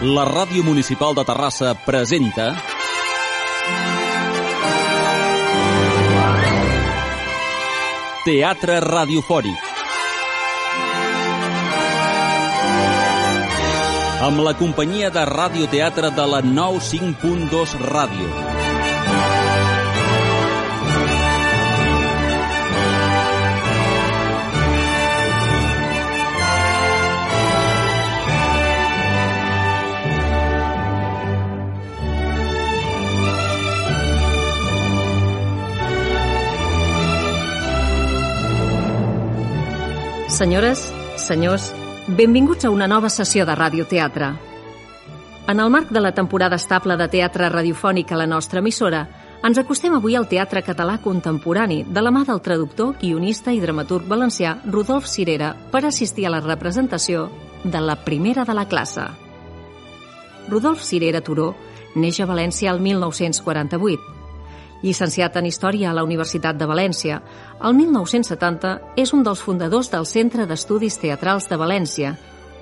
La Ràdio Municipal de Terrassa presenta Teatre Radiofònic amb la companyia de radioteatre de la 95.2 Ràdio. Senyores, senyors, benvinguts a una nova sessió de radioteatre. En el marc de la temporada estable de teatre radiofònic a la nostra emissora, ens acostem avui al teatre català contemporani de la mà del traductor, guionista i dramaturg valencià Rodolf Cirera per assistir a la representació de la primera de la classe. Rodolf Cirera Turó neix a València el 1948 Llicenciat en Història a la Universitat de València, el 1970 és un dels fundadors del Centre d'Estudis Teatrals de València,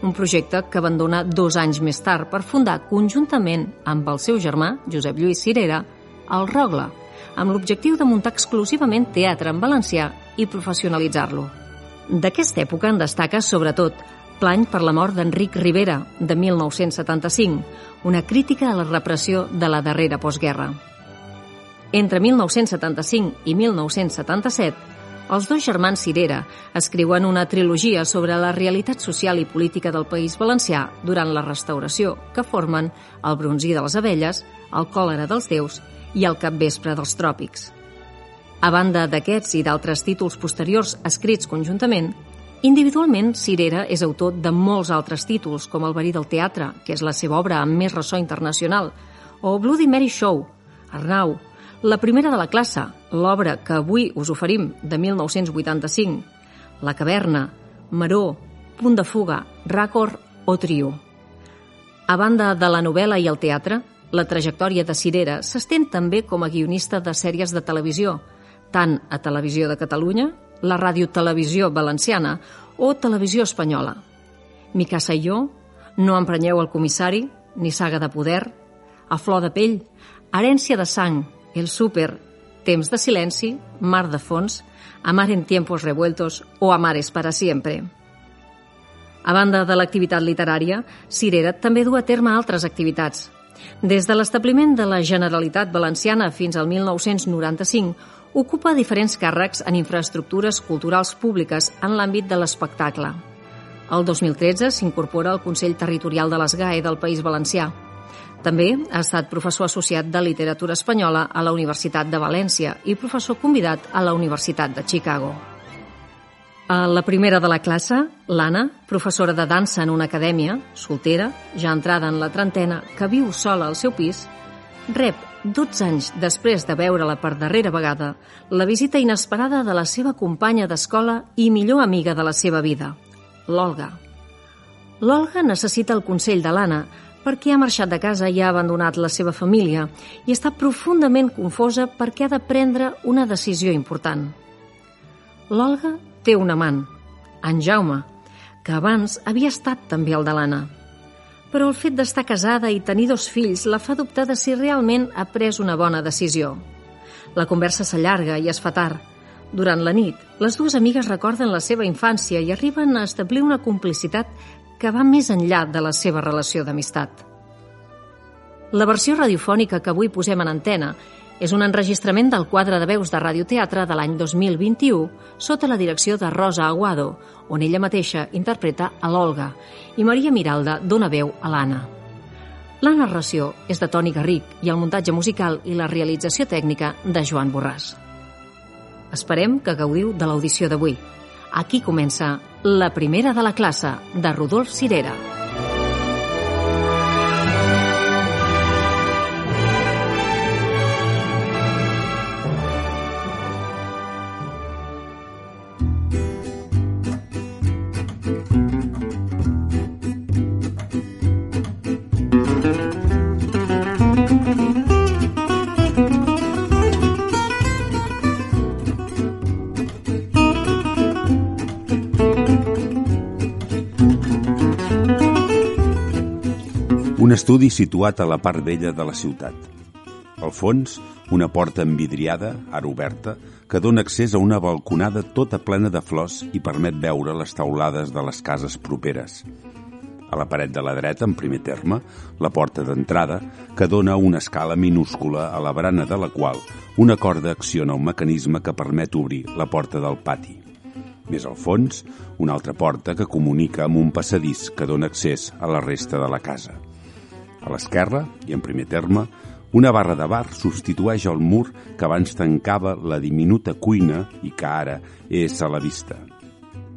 un projecte que abandona dos anys més tard per fundar conjuntament amb el seu germà, Josep Lluís Cirera, el Rogla, amb l'objectiu de muntar exclusivament teatre en valencià i professionalitzar-lo. D'aquesta època en destaca, sobretot, Plany per la mort d'Enric Rivera, de 1975, una crítica a la repressió de la darrera postguerra. Entre 1975 i 1977, els dos germans Cirera escriuen una trilogia sobre la realitat social i política del País Valencià durant la restauració, que formen el bronzí de les abelles, el còlera dels déus i el capvespre dels tròpics. A banda d'aquests i d'altres títols posteriors escrits conjuntament, individualment Cirera és autor de molts altres títols, com El verí del teatre, que és la seva obra amb més ressò internacional, o Bloody Mary Show, Arnau, la primera de la classe, l'obra que avui us oferim de 1985, La caverna, Maró, Punt de fuga, Ràcor o Trio. A banda de la novel·la i el teatre, la trajectòria de Cirera s'estén també com a guionista de sèries de televisió, tant a Televisió de Catalunya, la radiotelevisió valenciana o Televisió espanyola. Micasa i jo, No emprenyeu el comissari, ni Saga de poder, A flor de pell, Herència de sang, El Súper, Temps de silenci, Mar de fons, Amar en tiempos revueltos o Amar es para siempre. A banda de l'activitat literària, Cirera també du a terme altres activitats. Des de l'establiment de la Generalitat Valenciana fins al 1995, ocupa diferents càrrecs en infraestructures culturals públiques en l'àmbit de l'espectacle. El 2013 s'incorpora al Consell Territorial de les GAE del País Valencià. També ha estat professor associat de literatura espanyola a la Universitat de València i professor convidat a la Universitat de Chicago. A la primera de la classe, l'Anna, professora de dansa en una acadèmia, soltera, ja entrada en la trentena, que viu sola al seu pis, rep, 12 anys després de veure-la per darrera vegada, la visita inesperada de la seva companya d'escola i millor amiga de la seva vida, l'Olga. L'Olga necessita el consell de l'Anna perquè ha marxat de casa i ha abandonat la seva família i està profundament confosa perquè ha de prendre una decisió important. L'Olga té un amant, en Jaume, que abans havia estat també el de l'Anna. Però el fet d'estar casada i tenir dos fills la fa dubtar de si realment ha pres una bona decisió. La conversa s'allarga i es fa tard. Durant la nit, les dues amigues recorden la seva infància i arriben a establir una complicitat que va més enllà de la seva relació d'amistat. La versió radiofònica que avui posem en antena és un enregistrament del quadre de veus de radioteatre de l'any 2021 sota la direcció de Rosa Aguado, on ella mateixa interpreta a l'Olga i Maria Miralda dona veu a l'Anna. La narració és de Toni Garric i el muntatge musical i la realització tècnica de Joan Borràs. Esperem que gaudiu de l'audició d'avui. Aquí comença La primera de la classe, de Rodolf Cirera. Un estudi situat a la part vella de la ciutat. Al fons, una porta envidriada, ara oberta, que dona accés a una balconada tota plena de flors i permet veure les taulades de les cases properes. A la paret de la dreta, en primer terme, la porta d'entrada, que dona una escala minúscula a la barana de la qual una corda acciona un mecanisme que permet obrir la porta del pati. Més al fons, una altra porta que comunica amb un passadís que dona accés a la resta de la casa. A l'esquerra, i en primer terme, una barra de bar substitueix el mur que abans tancava la diminuta cuina i que ara és a la vista.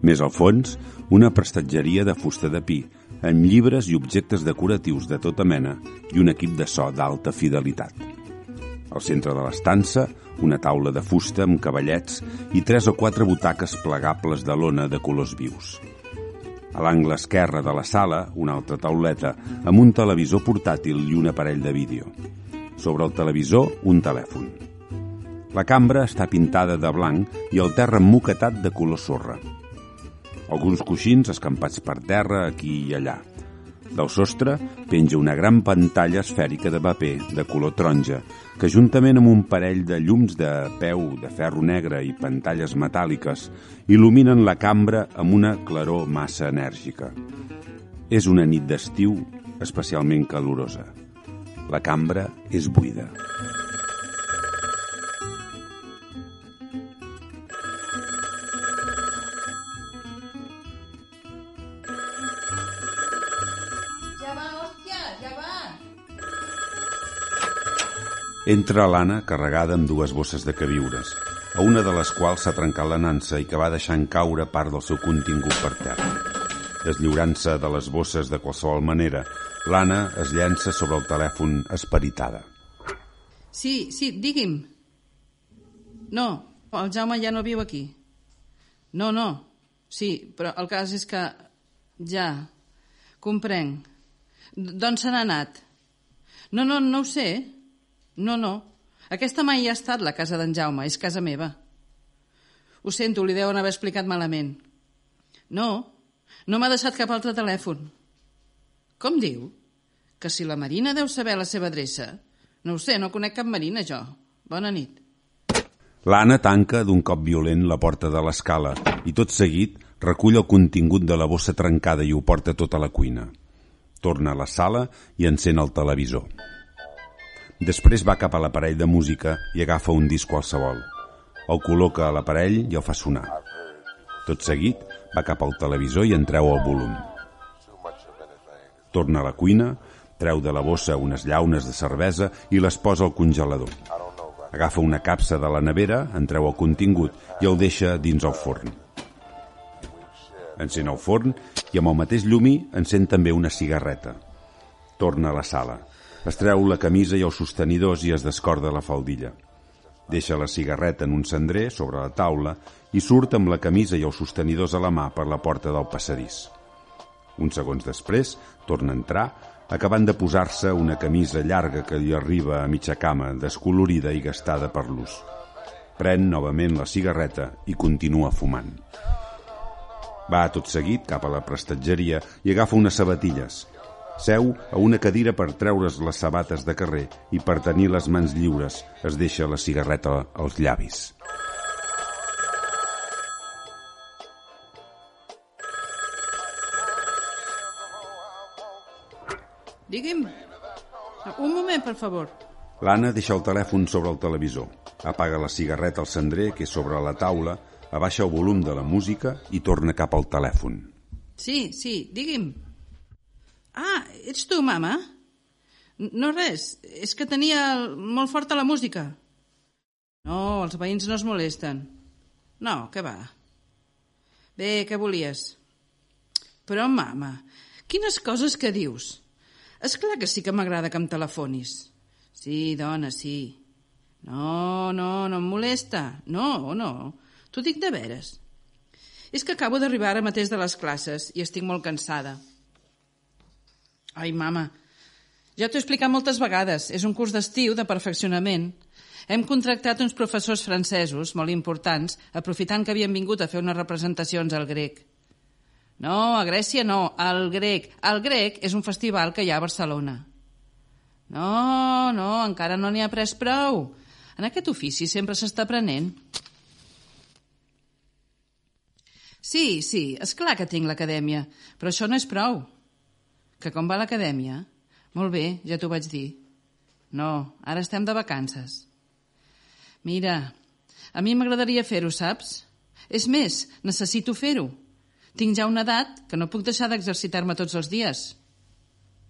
Més al fons, una prestatgeria de fusta de pi, amb llibres i objectes decoratius de tota mena i un equip de so d'alta fidelitat. Al centre de l'estança, una taula de fusta amb cavallets i tres o quatre butaques plegables de lona de colors vius. A l'angle esquerre de la sala, una altra tauleta amb un televisor portàtil i un aparell de vídeo. Sobre el televisor, un telèfon. La cambra està pintada de blanc i el terra emmoquetat de color sorra. Alguns coixins escampats per terra aquí i allà. Del sostre penja una gran pantalla esfèrica de paper de color taronja que juntament amb un parell de llums de peu de ferro negre i pantalles metàl·liques il·luminen la cambra amb una claror massa enèrgica. És una nit d'estiu especialment calorosa. La cambra és buida. Entra l'Anna carregada amb dues bosses de queviures, a una de les quals s'ha trencat la nansa i que va deixant caure part del seu contingut per terra. Deslliurant-se de les bosses de qualsevol manera, l'Anna es llença sobre el telèfon esperitada. Sí, sí, digui'm. No, el Jaume ja no viu aquí. No, no. Sí, però el cas és que... Ja. Comprenc. D'on se n'ha anat? No, no, no ho sé. No, no. Aquesta mai ha estat la casa d'en Jaume, és casa meva. Ho sento, li deuen haver explicat malament. No, no m'ha deixat cap altre telèfon. Com diu? Que si la Marina deu saber la seva adreça? No ho sé, no conec cap Marina, jo. Bona nit. L'Anna tanca d'un cop violent la porta de l'escala i tot seguit recull el contingut de la bossa trencada i ho porta tota la cuina. Torna a la sala i encén el televisor. Després va cap a l'aparell de música i agafa un disc qualsevol. El col·loca a l'aparell i el fa sonar. Tot seguit va cap al televisor i en treu el volum. Torna a la cuina, treu de la bossa unes llaunes de cervesa i les posa al congelador. Agafa una capsa de la nevera, en treu el contingut i el deixa dins el forn. Encén el forn i amb el mateix llumí encén també una cigarreta. Torna a la sala. Es treu la camisa i els sostenidors i es descorda la faldilla. Deixa la cigarreta en un cendrer sobre la taula i surt amb la camisa i els sostenidors a la mà per la porta del passadís. Uns segons després, torna a entrar, acabant de posar-se una camisa llarga que li arriba a mitja cama, descolorida i gastada per l'ús. Pren novament la cigarreta i continua fumant. Va tot seguit cap a la prestatgeria i agafa unes sabatilles. Seu a una cadira per treure's les sabates de carrer i per tenir les mans lliures es deixa la cigarreta als llavis. Digui'm. Un moment, per favor. L'Anna deixa el telèfon sobre el televisor, apaga la cigarreta al cendrer que és sobre la taula, abaixa el volum de la música i torna cap al telèfon. Sí, sí, digui'm. Ah, ets tu, mama? No res, és que tenia molt forta la música. No, els veïns no es molesten. No, què va. Bé, què volies? Però, mama, quines coses que dius? És clar que sí que m'agrada que em telefonis. Sí, dona, sí. No, no, no em molesta. No, no. T'ho dic de veres. És que acabo d'arribar ara mateix de les classes i estic molt cansada. Ai, mama, ja t'ho he explicat moltes vegades. És un curs d'estiu de perfeccionament. Hem contractat uns professors francesos molt importants, aprofitant que havien vingut a fer unes representacions al grec. No, a Grècia no, al grec. El grec és un festival que hi ha a Barcelona. No, no, encara no n'hi ha pres prou. En aquest ofici sempre s'està aprenent. Sí, sí, és clar que tinc l'acadèmia, però això no és prou. Que com va l'acadèmia? Molt bé, ja t'ho vaig dir. No, ara estem de vacances. Mira, a mi m'agradaria fer-ho, saps? És més, necessito fer-ho. Tinc ja una edat que no puc deixar d'exercitar-me tots els dies.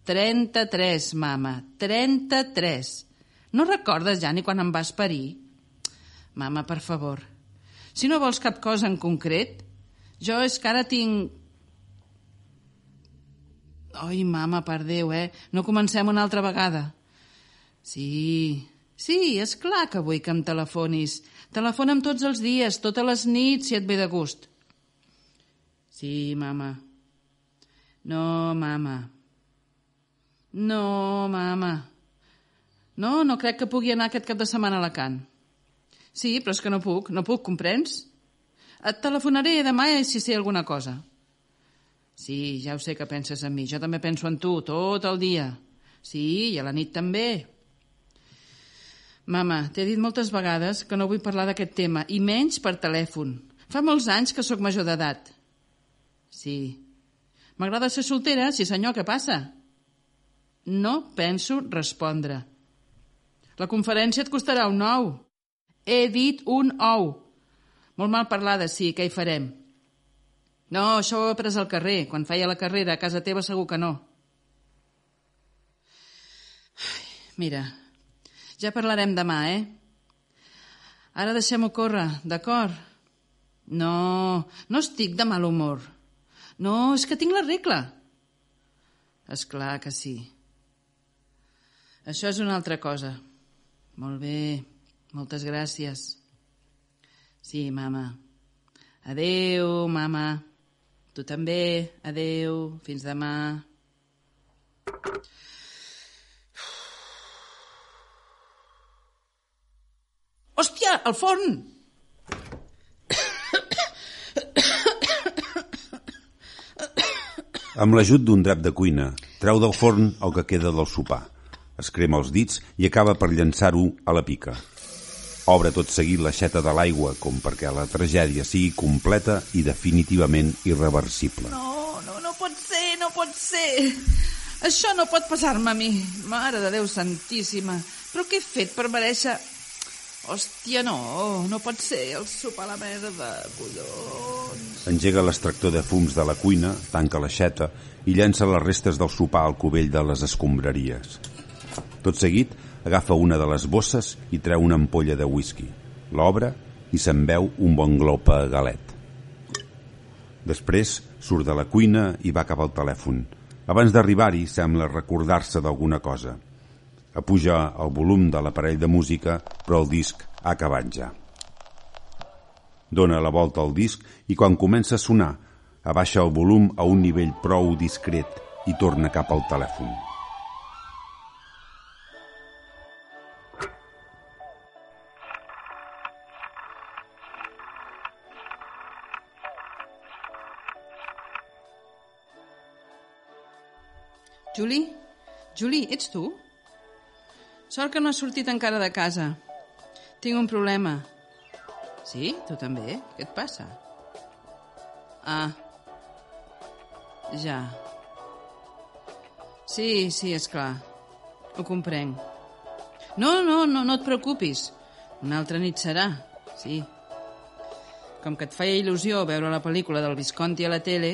33, mama, 33. No recordes ja ni quan em vas parir? Mama, per favor, si no vols cap cosa en concret, jo és que ara tinc... Oi, mama, per Déu, eh? No comencem una altra vegada. Sí, sí, és clar que vull que em telefonis. Telefona'm tots els dies, totes les nits, si et ve de gust. Sí, mama. No, mama. No, mama. No, no crec que pugui anar aquest cap de setmana a Alacant. Sí, però és que no puc, no puc, comprens? Et telefonaré demà si sé alguna cosa. Sí, ja ho sé que penses en mi. Jo també penso en tu, tot el dia. Sí, i a la nit també. Mama, t'he dit moltes vegades que no vull parlar d'aquest tema, i menys per telèfon. Fa molts anys que sóc major d'edat. Sí. M'agrada ser soltera? Sí, senyor, què passa? No penso respondre. La conferència et costarà un ou. He dit un ou. Molt mal parlada, sí, què hi farem? No, això ho he après al carrer. Quan feia la carrera a casa teva segur que no. Ai, mira, ja parlarem demà, eh? Ara deixem-ho córrer, d'acord? No, no estic de mal humor. No, és que tinc la regla. És clar que sí. Això és una altra cosa. Molt bé, moltes gràcies. Sí, mama. Adeu, mama. Tu també. Adeu. Fins demà. Hòstia, el forn! Amb l'ajut d'un drap de cuina, treu del forn el que queda del sopar. Es crema els dits i acaba per llançar-ho a la pica. Obre tot seguit l'aixeta de l'aigua com perquè la tragèdia sigui completa i definitivament irreversible. No, no, no pot ser, no pot ser. Això no pot passar-me a mi. Mare de Déu santíssima. Però què he fet per mereixer... Hòstia, no, no pot ser el sopar a la merda, collons. Engega l'extractor de fums de la cuina, tanca l'aixeta i llença les restes del sopar al cubell de les escombraries. Tot seguit, agafa una de les bosses i treu una ampolla de whisky. L'obre i se'n veu un bon glop a galet. Després surt de la cuina i va cap al telèfon. Abans d'arribar-hi sembla recordar-se d'alguna cosa. Apuja el volum de l'aparell de música, però el disc ha acabat ja. Dóna la volta al disc i quan comença a sonar, abaixa el volum a un nivell prou discret i torna cap al telèfon. Juli? Juli, ets tu? Sort que no has sortit encara de casa. Tinc un problema. Sí? Tu també? Què et passa? Ah. Ja. Sí, sí, és clar. Ho comprenc. No, no, no, no et preocupis. Una altra nit serà, sí. Com que et feia il·lusió veure la pel·lícula del Visconti a la tele...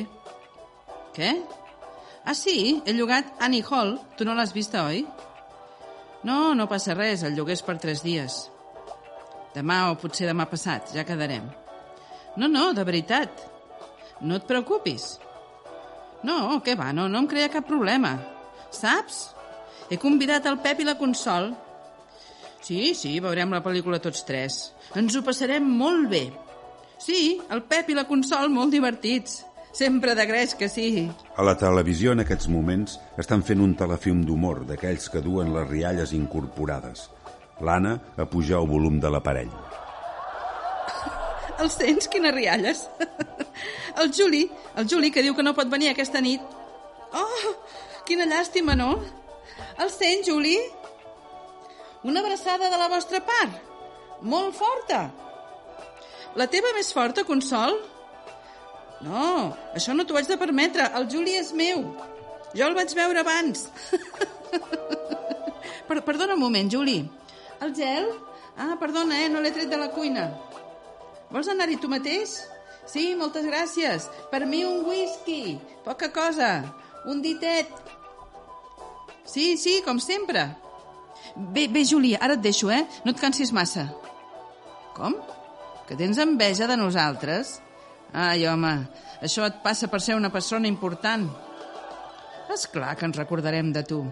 Què? Ah, sí? He llogat Annie Hall. Tu no l'has vista, oi? No, no passa res. El lloguer és per tres dies. Demà o potser demà passat. Ja quedarem. No, no, de veritat. No et preocupis. No, què va, no, no em crea cap problema. Saps? He convidat el Pep i la Consol. Sí, sí, veurem la pel·lícula tots tres. Ens ho passarem molt bé. Sí, el Pep i la Consol molt divertits. Sempre de greix que sí. A la televisió en aquests moments estan fent un telefilm d'humor d'aquells que duen les rialles incorporades. L'Anna apuja el volum de l'aparell. El sents, quines rialles? El Juli, el Juli que diu que no pot venir aquesta nit. Oh, quina llàstima, no? El sents, Juli? Una abraçada de la vostra part. Molt forta. La teva més forta, Consol? No, això no t'ho haig de permetre. El Juli és meu. Jo el vaig veure abans. per, perdona un moment, Juli. El gel? Ah, perdona, eh? No l'he tret de la cuina. Vols anar-hi tu mateix? Sí, moltes gràcies. Per mi un whisky. Poca cosa. Un ditet. Sí, sí, com sempre. Bé, bé, Júlia, ara et deixo, eh? No et cansis massa. Com? Que tens enveja de nosaltres? Ai, home, això et passa per ser una persona important. És clar que ens recordarem de tu.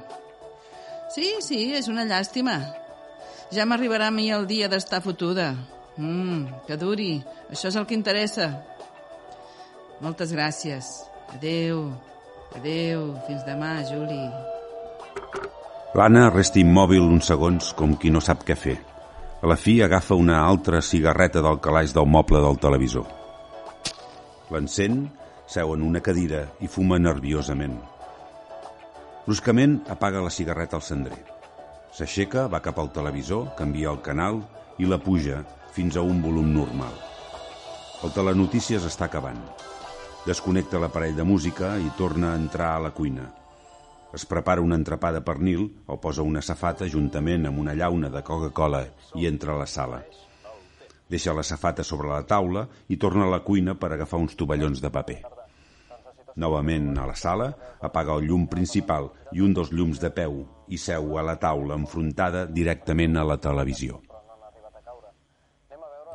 Sí, sí, és una llàstima. Ja m'arribarà a mi el dia d'estar fotuda. Mmm, que duri. Això és el que interessa. Moltes gràcies. Adeu. Adeu. Fins demà, Juli. L'Anna resta immòbil uns segons com qui no sap què fer. A la fi agafa una altra cigarreta del calaix del moble del televisor. L'encén, seu en una cadira i fuma nerviosament. Bruscament apaga la cigarreta al cendrer. S'aixeca, va cap al televisor, canvia el canal i la puja fins a un volum normal. El telenotícies està acabant. Desconnecta l'aparell de música i torna a entrar a la cuina. Es prepara un entrepà de pernil o posa una safata juntament amb una llauna de Coca-Cola i entra a la sala. Deixa la safata sobre la taula i torna a la cuina per agafar uns tovallons de paper. Novament a la sala, apaga el llum principal i un dels llums de peu i seu a la taula enfrontada directament a la televisió.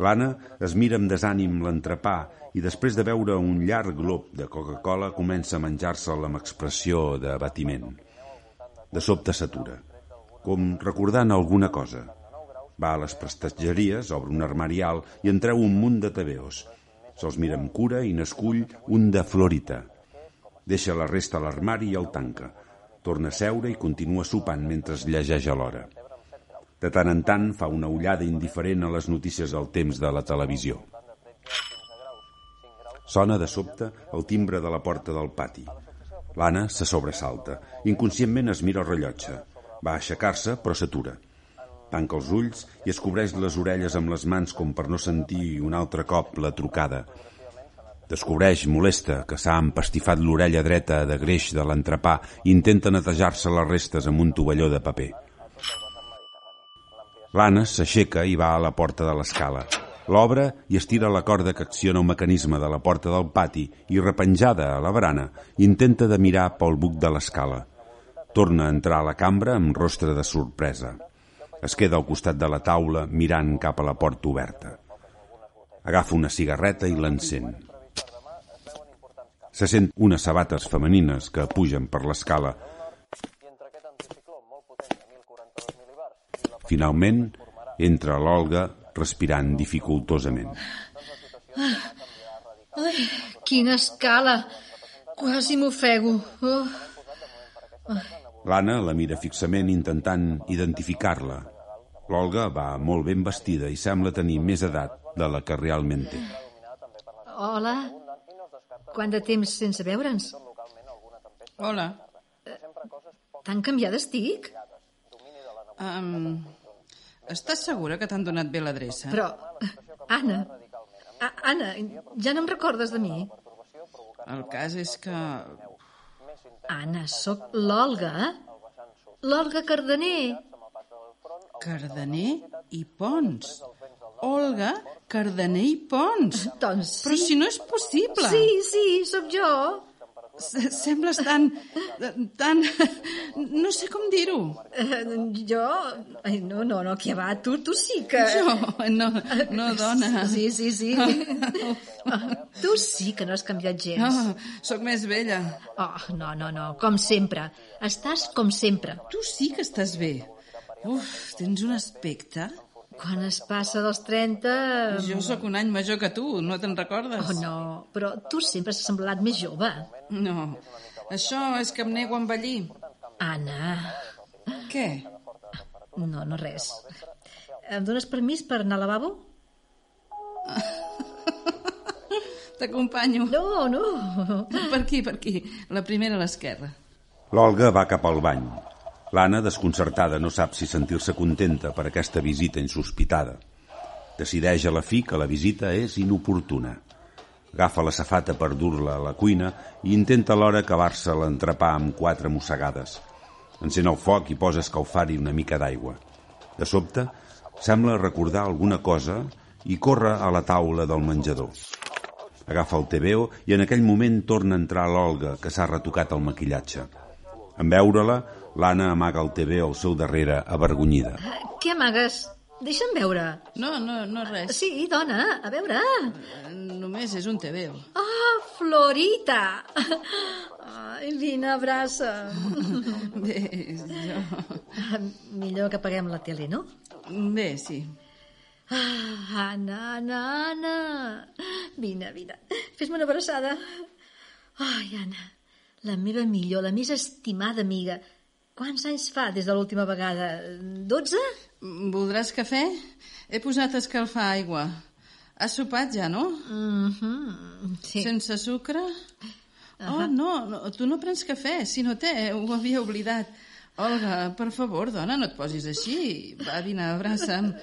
L'Anna es mira amb desànim l'entrepà i després de veure un llarg glob de Coca-Cola comença a menjar-se'l amb expressió d'abatiment. De sobte s'atura, com recordant alguna cosa. Va a les prestatgeries, obre un armari alt i en treu un munt de tabeos. Se'ls mira amb cura i n'escull un de florita. Deixa la resta a l'armari i el tanca. Torna a seure i continua sopant mentre es llegeix a l'hora. De tant en tant fa una ullada indiferent a les notícies del temps de la televisió. Sona de sobte el timbre de la porta del pati. L'Anna se sobresalta. Inconscientment es mira el rellotge. Va aixecar-se, però s'atura. Tanca els ulls i es cobreix les orelles amb les mans com per no sentir un altre cop la trucada. Descobreix, molesta, que s'ha empastifat l'orella dreta de greix de l'entrepà i intenta netejar-se les restes amb un tovalló de paper. L'Anna s'aixeca i va a la porta de l'escala. L'obre i estira la corda que acciona un mecanisme de la porta del pati i, repenjada a la barana, intenta de mirar pel buc de l'escala. Torna a entrar a la cambra amb rostre de sorpresa. Es queda al costat de la taula mirant cap a la porta oberta. Agafa una cigarreta i l'encén. Se sent unes sabates femenines que pugen per l'escala. Finalment, entra l'Olga respirant dificultosament. Ai, quina escala! Quasi m'ofego. Oh. L'Anna la mira fixament intentant identificar-la. L'Olga va molt ben vestida i sembla tenir més edat de la que realment té. Hola. Quant de temps sense veure'ns? Hola. Tan canviada estic? Um, estàs segura que t'han donat bé l'adreça? Però, Anna, A Anna, ja no em recordes de mi? El cas és que... Anna, sóc l'Olga. L'Olga Cardener. Cardener i Pons. Olga, Cardener i Pons. Doncs sí. Però si no és possible. Sí, sí, sóc jo. Se- Sembles tan... tan... No sé com dir-ho. Eh, jo... Ai, no, no, no, que va, tu, tu sí que... Jo, no, no, dona. Sí, sí, sí. tu sí que no has canviat gens. Oh, sóc més vella. Oh, no, no, no, com sempre. Estàs com sempre. Tu sí que estàs bé. Uf, tens un aspecte... Quan es passa dels 30... Jo sóc un any major que tu, no te'n recordes? Oh, no, però tu sempre has semblat més jove. No, això és que em nego a envellir. Anna, Què? no, no res. Em dones permís per anar al lavabo? T'acompanyo. No, no. Per aquí, per aquí. La primera a l'esquerra. L'Olga va cap al bany. L'Anna, desconcertada, no sap si sentir-se contenta per aquesta visita insospitada. Decideix a la fi que la visita és inoportuna. Agafa la safata per dur-la a la cuina i intenta alhora acabar-se l'entrepà amb quatre mossegades. Encén el foc i posa escalfar-hi una mica d'aigua. De sobte, sembla recordar alguna cosa i corre a la taula del menjador. Agafa el tebeo i en aquell moment torna a entrar l'Olga, que s'ha retocat el maquillatge. En veure-la, l'Anna amaga el tebeo al seu darrere, avergonyida. Què amagues? Deixa'm veure. No, no, no res. Sí, dona, a veure. Només és un tebeo. Ah, Florita! Ai, vine, abraça. Bé, jo... Millor que apaguem la tele, no? Bé, sí. Ah, Anna, Anna, Anna. Vine, vine. Fes-me una abraçada. Ai, Anna, la meva millor, la més estimada amiga. Quants anys fa des de l'última vegada? 12? Voldràs cafè? He posat a escalfar aigua. Has sopat ja, no? Mm -hmm. Sí. Sense sucre? Oh, no, no, tu no prens cafè, si no té, ho havia oblidat. Olga, per favor, dona, no et posis així. Va, vine, abraça'm.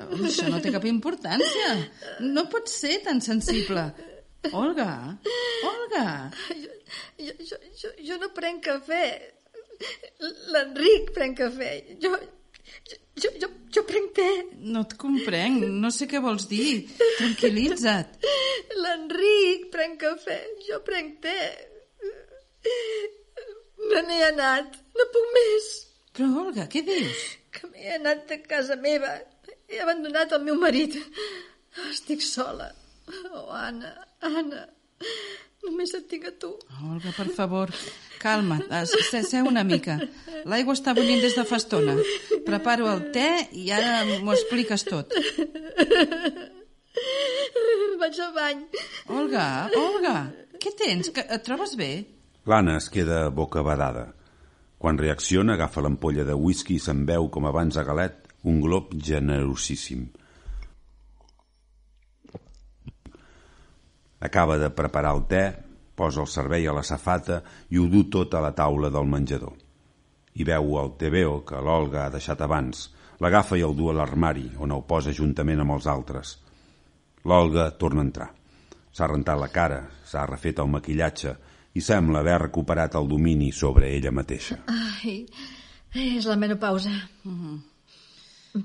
Això no té cap importància. No pots ser tan sensible. Olga, Olga. Jo, jo, jo, jo no prenc cafè. L'Enric prenc cafè. Jo, jo, jo, jo prenc te. No et comprenc, no sé què vols dir. Tranquil·litza't. L'Enric prenc cafè. Jo prenc te. Me n'he anat. No puc més. Però, Olga, què dius? Que m'he anat de casa meva. He abandonat el meu marit. Estic sola. Oh, Anna, Anna. Només et tinc a tu. Olga, per favor, calma't, se- seu una mica. L'aigua està bullint des de fa estona. Preparo el te i ara m'ho expliques tot. Vaig al bany. Olga, Olga, què tens? Que et trobes bé? L'Anna es queda boca badada. Quan reacciona, agafa l'ampolla de whisky i se'n veu, com abans a galet, un glob generosíssim. Acaba de preparar el te, posa el servei a la safata i ho du tot a la taula del menjador. I veu el tebeo que l'Olga ha deixat abans. L'agafa i el du a l'armari, on el posa juntament amb els altres. L'Olga torna a entrar. S'ha rentat la cara, s'ha refet el maquillatge i sembla haver recuperat el domini sobre ella mateixa. Ai, és la menopausa.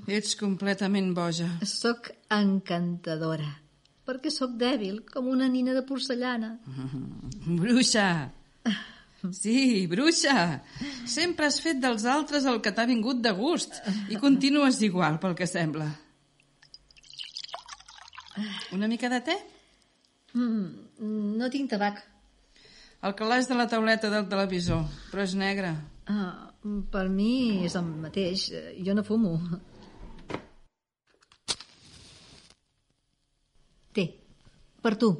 Ets completament boja. Soc encantadora, perquè sóc dèbil, com una nina de porcellana. Bruixa! Sí, bruixa! Sempre has fet dels altres el que t'ha vingut de gust i continues igual, pel que sembla. Una mica de te? Mm, no tinc tabac. El calaix de la tauleta del televisor, però és negre. Ah, per mi és el mateix. Jo no fumo. Té, per tu.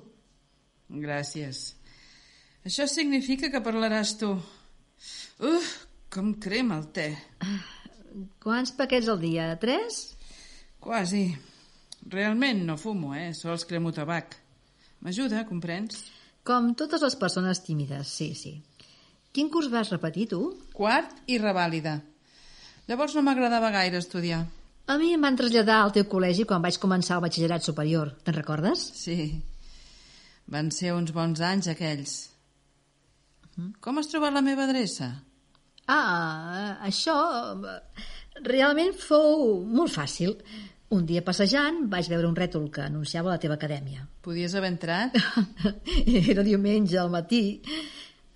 Gràcies. Això significa que parlaràs tu. Uf, com crema el te. Quants paquets al dia? Tres? Quasi. Realment no fumo, eh? Sols cremo tabac. M'ajuda, comprens? Com totes les persones tímides, sí, sí. Quin curs vas repetir, tu? Quart i revàlida. Llavors no m'agradava gaire estudiar. A mi em van traslladar al teu col·legi quan vaig començar el batxillerat superior. Te'n recordes? Sí. Van ser uns bons anys, aquells. Com has trobat la meva adreça? Ah, això realment fou molt fàcil. Un dia passejant vaig veure un rètol que anunciava la teva acadèmia. Podies haver entrat? Era diumenge al matí.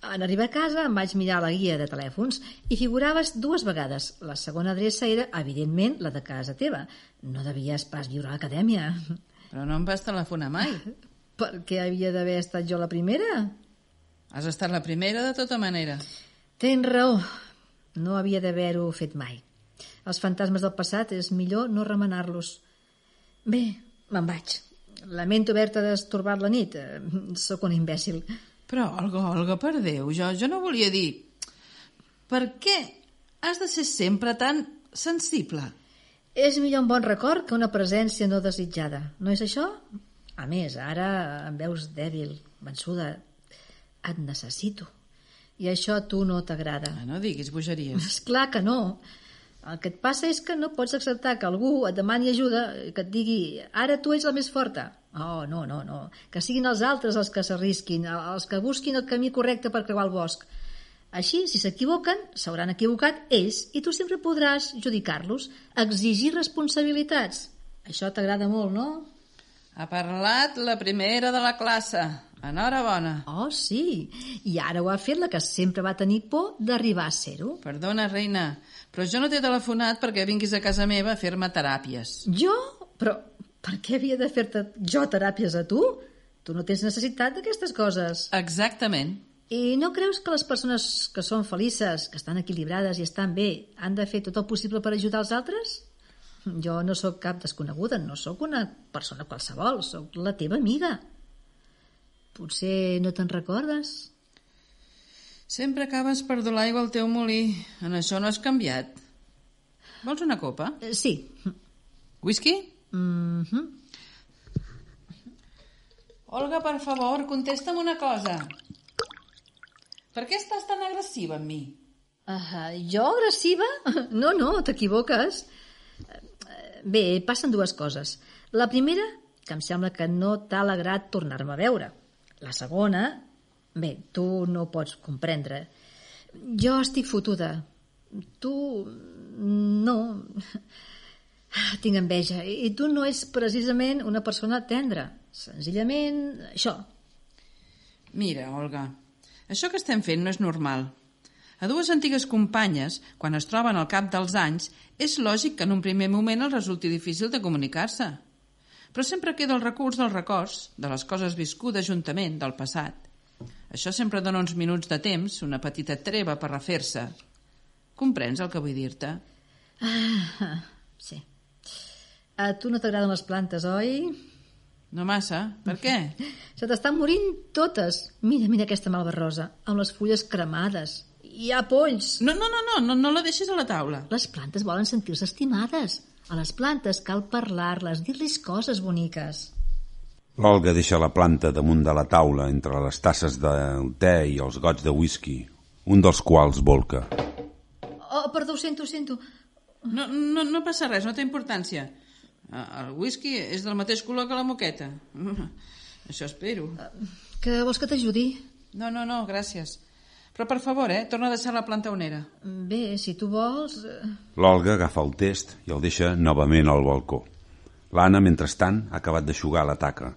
En arribar a casa em vaig mirar la guia de telèfons i figuraves dues vegades. La segona adreça era, evidentment, la de casa teva. No devies pas viure a l'acadèmia. Però no em vas telefonar mai. Per què havia d'haver estat jo la primera? Has estat la primera de tota manera. Tens raó. No havia d'haver-ho fet mai. Els fantasmes del passat és millor no remenar-los. Bé, me'n vaig. Lamento haver-te destorbat la nit. Eh, Sóc un imbècil. Però, Olga, Olga, per Déu, jo, jo no volia dir... Per què has de ser sempre tan sensible? És millor un bon record que una presència no desitjada. No és això? A més, ara em veus dèbil, vençuda. Et necessito. I això a tu no t'agrada. Ah, no diguis bogeries. És clar que no. El que et passa és que no pots acceptar que algú et demani ajuda, que et digui ara tu ets la més forta. Oh, no, no, no. Que siguin els altres els que s'arrisquin, els que busquin el camí correcte per creuar el bosc. Així, si s'equivoquen, s'hauran equivocat ells i tu sempre podràs judicar-los, exigir responsabilitats. Això t'agrada molt, no? Ha parlat la primera de la classe. Enhorabona. Oh, sí. I ara ho ha fet la que sempre va tenir por d'arribar a ser-ho. Perdona, reina, però jo no t'he telefonat perquè vinguis a casa meva a fer-me teràpies. Jo? Però per què havia de fer-te jo teràpies a tu? Tu no tens necessitat d'aquestes coses. Exactament. I no creus que les persones que són felices, que estan equilibrades i estan bé, han de fer tot el possible per ajudar els altres? Jo no sóc cap desconeguda, no sóc una persona qualsevol, sóc la teva amiga. Potser no te'n recordes? Sempre acabes per dur l'aigua al teu molí. En això no has canviat. Vols una copa? Eh, Sí. Whisky? Mm -hmm. Olga, per favor, contesta'm una cosa. Per què estàs tan agressiva amb mi? Uh, jo agressiva? No, no, t'equivoques. Bé, passen dues coses. La primera, que em sembla que no t'ha alegrat tornar-me a veure. La segona, bé, tu no pots comprendre. Jo estic fotuda. Tu no. Tinc enveja. I tu no ets precisament una persona tendra. Senzillament, això. Mira, Olga, això que estem fent no és normal. A dues antigues companyes, quan es troben al cap dels anys, és lògic que en un primer moment els resulti difícil de comunicar-se. Però sempre queda el recurs dels records, de les coses viscudes juntament, del passat. Això sempre dona uns minuts de temps, una petita treva per refer-se. Comprens el que vull dir-te? Ah, sí. A tu no t'agraden les plantes, oi? No massa. Per què? Se t'estan morint totes. Mira, mira aquesta malva amb les fulles cremades. Hi ha polls. No, no, no, no, no, no la deixis a la taula. Les plantes volen sentir-se estimades. A les plantes cal parlar-les, dir-los coses boniques. L'Olga deixa la planta damunt de la taula entre les tasses del te i els gots de whisky, un dels quals volca. Oh, perdó, ho sento, ho sento. No, no, no passa res, no té importància. Eh, El whisky és del mateix color que la moqueta. Això espero. Que vols que t'ajudi? No, no, no, gràcies. Però per favor, eh, torna a deixar la planta on era. Bé, si tu vols... eh, L'Olga agafa el test i el deixa novament al balcó. L'Anna, mentrestant, ha acabat d'aixugar la taca.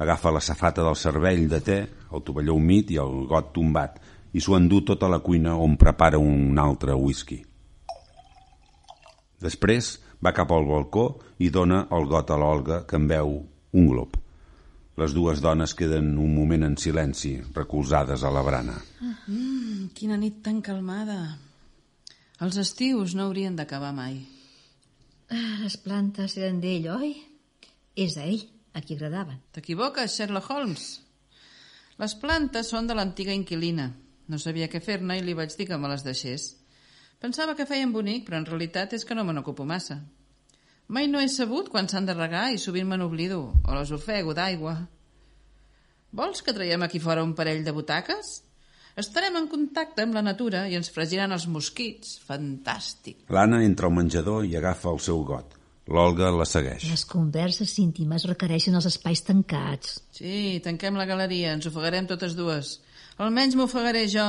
Agafa la safata del cervell de te, el tovalló humit i el got tombat i s'ho endú tota la cuina on prepara un altre whisky. Després va cap al balcó i dona el got a l'Olga, que en veu un glop. Les dues dones queden un moment en silenci, recolzades a la brana. Mm, quina nit tan calmada. Els estius no haurien d'acabar mai. ah, Les plantes eren d'ell, oi? És a ell, a qui agradaven. T'equivoques, Sherlock Holmes. Les plantes són de l'antiga inquilina. No sabia què fer-ne i li vaig dir que me les deixés. Pensava que feien bonic, però en realitat és que no me n'ocupo massa. Mai no he sabut quan s'han de regar i sovint me n'oblido, o les ofego d'aigua. Vols que traiem aquí fora un parell de butaques? Estarem en contacte amb la natura i ens fregiran els mosquits. Fantàstic. L'Anna entra al menjador i agafa el seu got. L'Olga la segueix. Les converses íntimes requereixen els espais tancats. Sí, tanquem la galeria, ens ofegarem totes dues. Almenys m'ofegaré jo.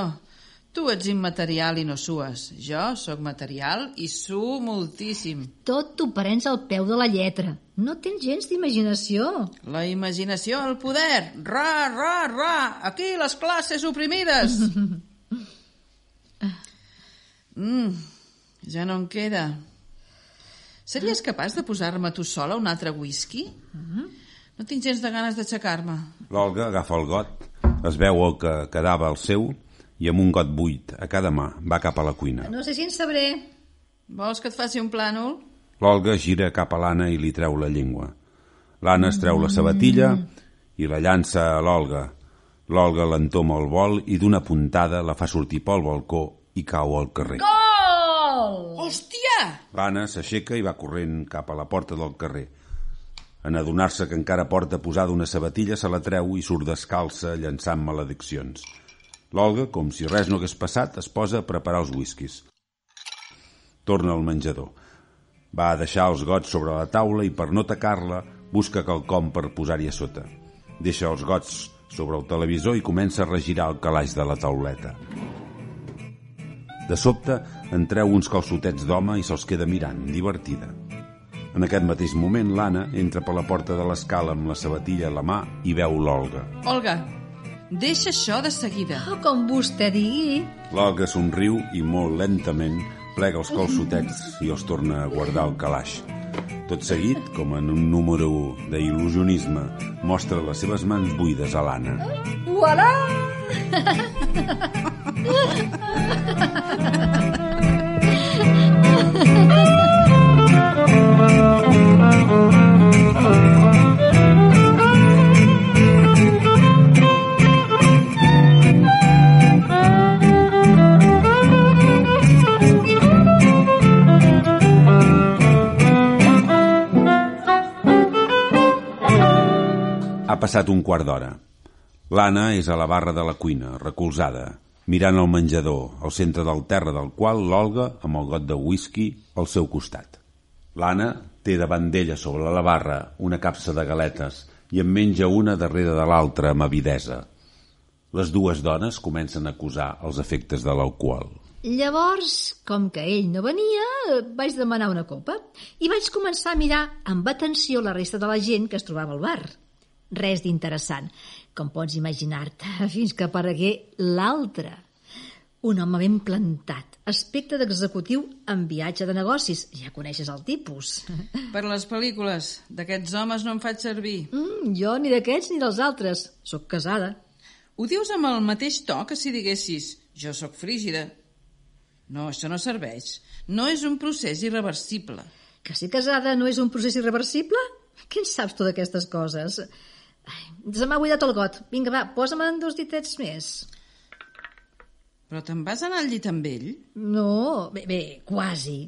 Tu ets immaterial i no sues. Jo sóc material i suo moltíssim. Tot t'ho prens al peu de la lletra. No tens gens d'imaginació. La imaginació al poder. Ra, ra, ra. Aquí les classes oprimides. mm, ja no en queda. Series capaç de posar-me tu sola un altre whisky? No tinc gens de ganes d'aixecar-me. L'Olga agafa el got, es veu el que quedava al seu i amb un got buit a cada mà va cap a la cuina. No sé si en sabré. Vols que et faci un plànol? L'Olga gira cap a l'Anna i li treu la llengua. L'Anna es treu la sabatilla i la llança a l'Olga. L'Olga l'entoma al vol i d'una puntada la fa sortir pel balcó i cau al carrer. Gol! Hòstia! L'Anna s'aixeca i va corrent cap a la porta del carrer. En adonar-se que encara porta posada una sabatilla, se la treu i surt descalça llançant malediccions. L'Olga, com si res no hagués passat, es posa a preparar els whiskies. Torna al menjador. Va a deixar els gots sobre la taula i per no tacar-la busca quelcom per posar-hi a sota. Deixa els gots sobre el televisor i comença a regirar el calaix de la tauleta. De sobte, en treu uns calçotets d'home i se'ls queda mirant, divertida. En aquest mateix moment, l'Anna entra per la porta de l'escala amb la sabatilla a la mà i veu l'Olga. Olga, deixa això de seguida. Oh, com vostè digui. L'Olga somriu i molt lentament plega els calçotets i els torna a guardar al calaix. Tot seguit, com en un número d'il·lusionisme, mostra les seves mans buides a l'Anna. Voilà! passat un quart d'hora. L'Anna és a la barra de la cuina, recolzada, mirant el menjador, al centre del terra del qual l'Olga, amb el got de whisky, al seu costat. L'Anna té davant d'ella sobre la barra una capsa de galetes i en menja una darrere de l'altra amb avidesa. Les dues dones comencen a acusar els efectes de l'alcohol. Llavors, com que ell no venia, vaig demanar una copa i vaig començar a mirar amb atenció la resta de la gent que es trobava al bar. Res d'interessant, com pots imaginar-te, fins que aparegué l'altre. Un home ben plantat, aspecte d'executiu en viatge de negocis. Ja coneixes el tipus. Per les pel·lícules, d'aquests homes no em faig servir. Mm, jo ni d'aquests ni dels altres. Soc casada. Ho dius amb el mateix to que si diguessis jo sóc frígida. No, això no serveix. No és un procés irreversible. Que ser casada no és un procés irreversible? Què en saps tu d'aquestes coses? Se m'ha buidat el got. Vinga, va, posa'm dos ditets més. Però te'n vas anar al llit amb ell? No, bé, bé, quasi.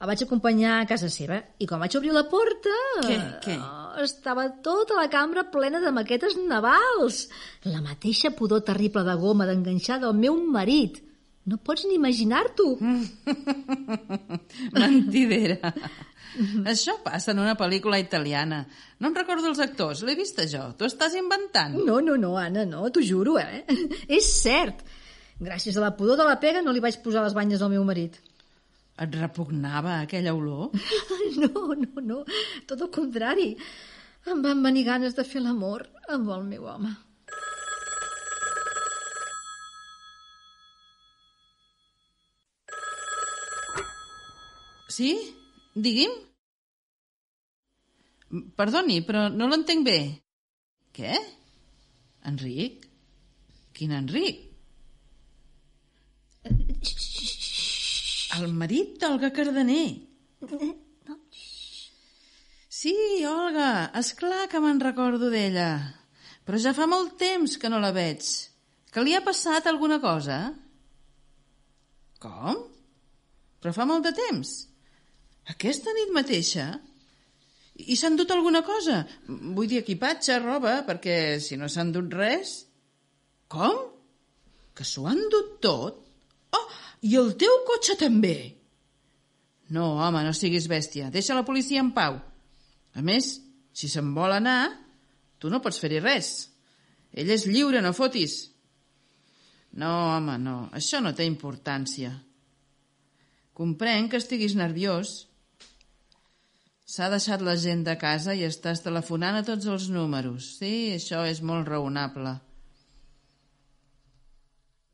El vaig acompanyar a casa seva i quan vaig obrir la porta... Què, què? Oh, estava tota la cambra plena de maquetes navals. La mateixa pudor terrible de goma d'enganxar del meu marit. No pots ni imaginar-t'ho. Mentidera. Això passa en una pel·lícula italiana. No em recordo els actors, l'he vista jo. Tu estàs inventant. No, no, no, Anna, no, t'ho juro, eh? És cert. Gràcies a la pudor de la pega no li vaig posar les banyes al meu marit. Et repugnava aquella olor? No, no, no, tot el contrari. Em van venir ganes de fer l'amor amb el meu home. Sí? Digui'm? Perdoni, però no l'entenc bé. Què? Enric? Quin Enric? El marit d'Olga Cardener. Sí, Olga, és clar que me'n recordo d'ella. Però ja fa molt temps que no la veig. Que li ha passat alguna cosa? Com? Però fa molt de temps. Aquesta nit mateixa? I s'han dut alguna cosa? Vull dir equipatge, roba, perquè si no s'han dut res... Com? Que s'ho han dut tot? Oh, i el teu cotxe també? No, home, no siguis bèstia. Deixa la policia en pau. A més, si se'n vol anar, tu no pots fer-hi res. Ell és lliure, no fotis. No, home, no. Això no té importància. Comprenc que estiguis nerviós. S'ha deixat la gent de casa i estàs telefonant a tots els números. Sí, això és molt raonable.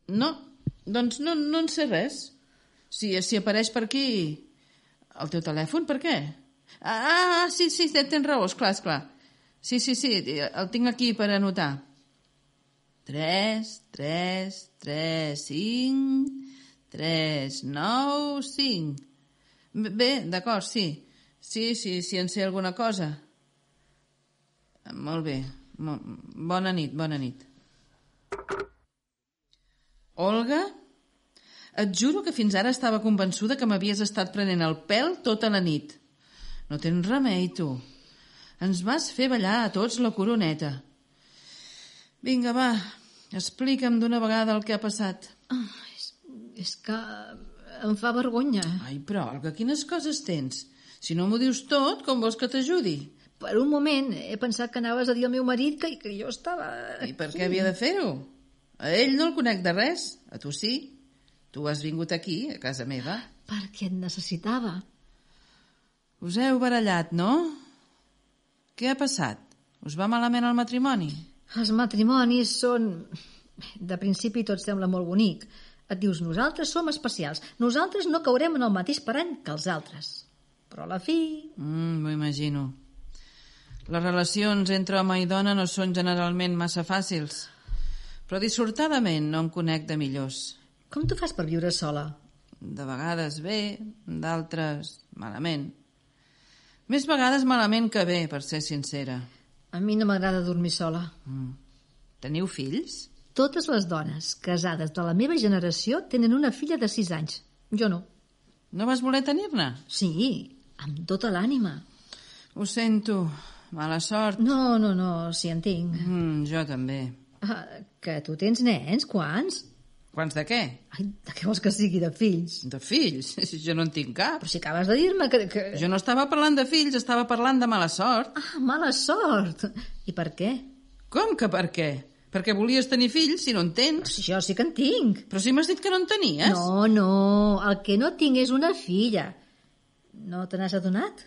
No, doncs no, no en sé res. Si, si apareix per aquí el teu telèfon, per què? Ah, sí, sí, tens raó, esclar, esclar. Sí, sí, sí, el tinc aquí per anotar. 3, 3, 3, 5, 3, 9, 5. Bé, d'acord, sí. Sí, sí, sí, en sé alguna cosa. Molt bé. Bona nit, bona nit. Olga? Et juro que fins ara estava convençuda que m'havies estat prenent el pèl tota la nit. No tens remei, tu. Ens vas fer ballar a tots la coroneta. Vinga, va, explica'm d'una vegada el que ha passat. Oh, és, és que em fa vergonya. Ai, però, Olga, quines coses tens? Si no m'ho dius tot, com vols que t'ajudi? Per un moment he pensat que anaves a dir al meu marit que, que jo estava... I per què havia de fer-ho? A ell no el conec de res, a tu sí. Tu has vingut aquí, a casa meva. Perquè et necessitava. Us heu barallat, no? Què ha passat? Us va malament el matrimoni? Els matrimonis són... De principi tot sembla molt bonic. Et dius, nosaltres som especials. Nosaltres no caurem en el mateix parany que els altres. Però a la fi... Mm, M'ho imagino. Les relacions entre home i dona no són generalment massa fàcils. Però dissortadament no em conec de millors. Com tu fas per viure sola? De vegades bé, d'altres malament. Més vegades malament que bé, per ser sincera. A mi no m'agrada dormir sola. Mm. Teniu fills? Totes les dones casades de la meva generació tenen una filla de 6 anys. Jo no. No vas voler tenir-ne? Sí, amb tota l'ànima. Ho sento. Mala sort. No, no, no, si en tinc. Mm, jo també. Ah, que tu tens nens? Quants? Quants de què? Ai, de què vols que sigui, de fills? De fills? Jo no en tinc cap. Però si acabes de dir-me que, que... Jo no estava parlant de fills, estava parlant de mala sort. Ah, mala sort. I per què? Com que per què? Perquè volies tenir fills, si no en tens. Però si jo sí que en tinc. Però si m'has dit que no en tenies. No, no, el que no tinc és una filla. No te n'has adonat?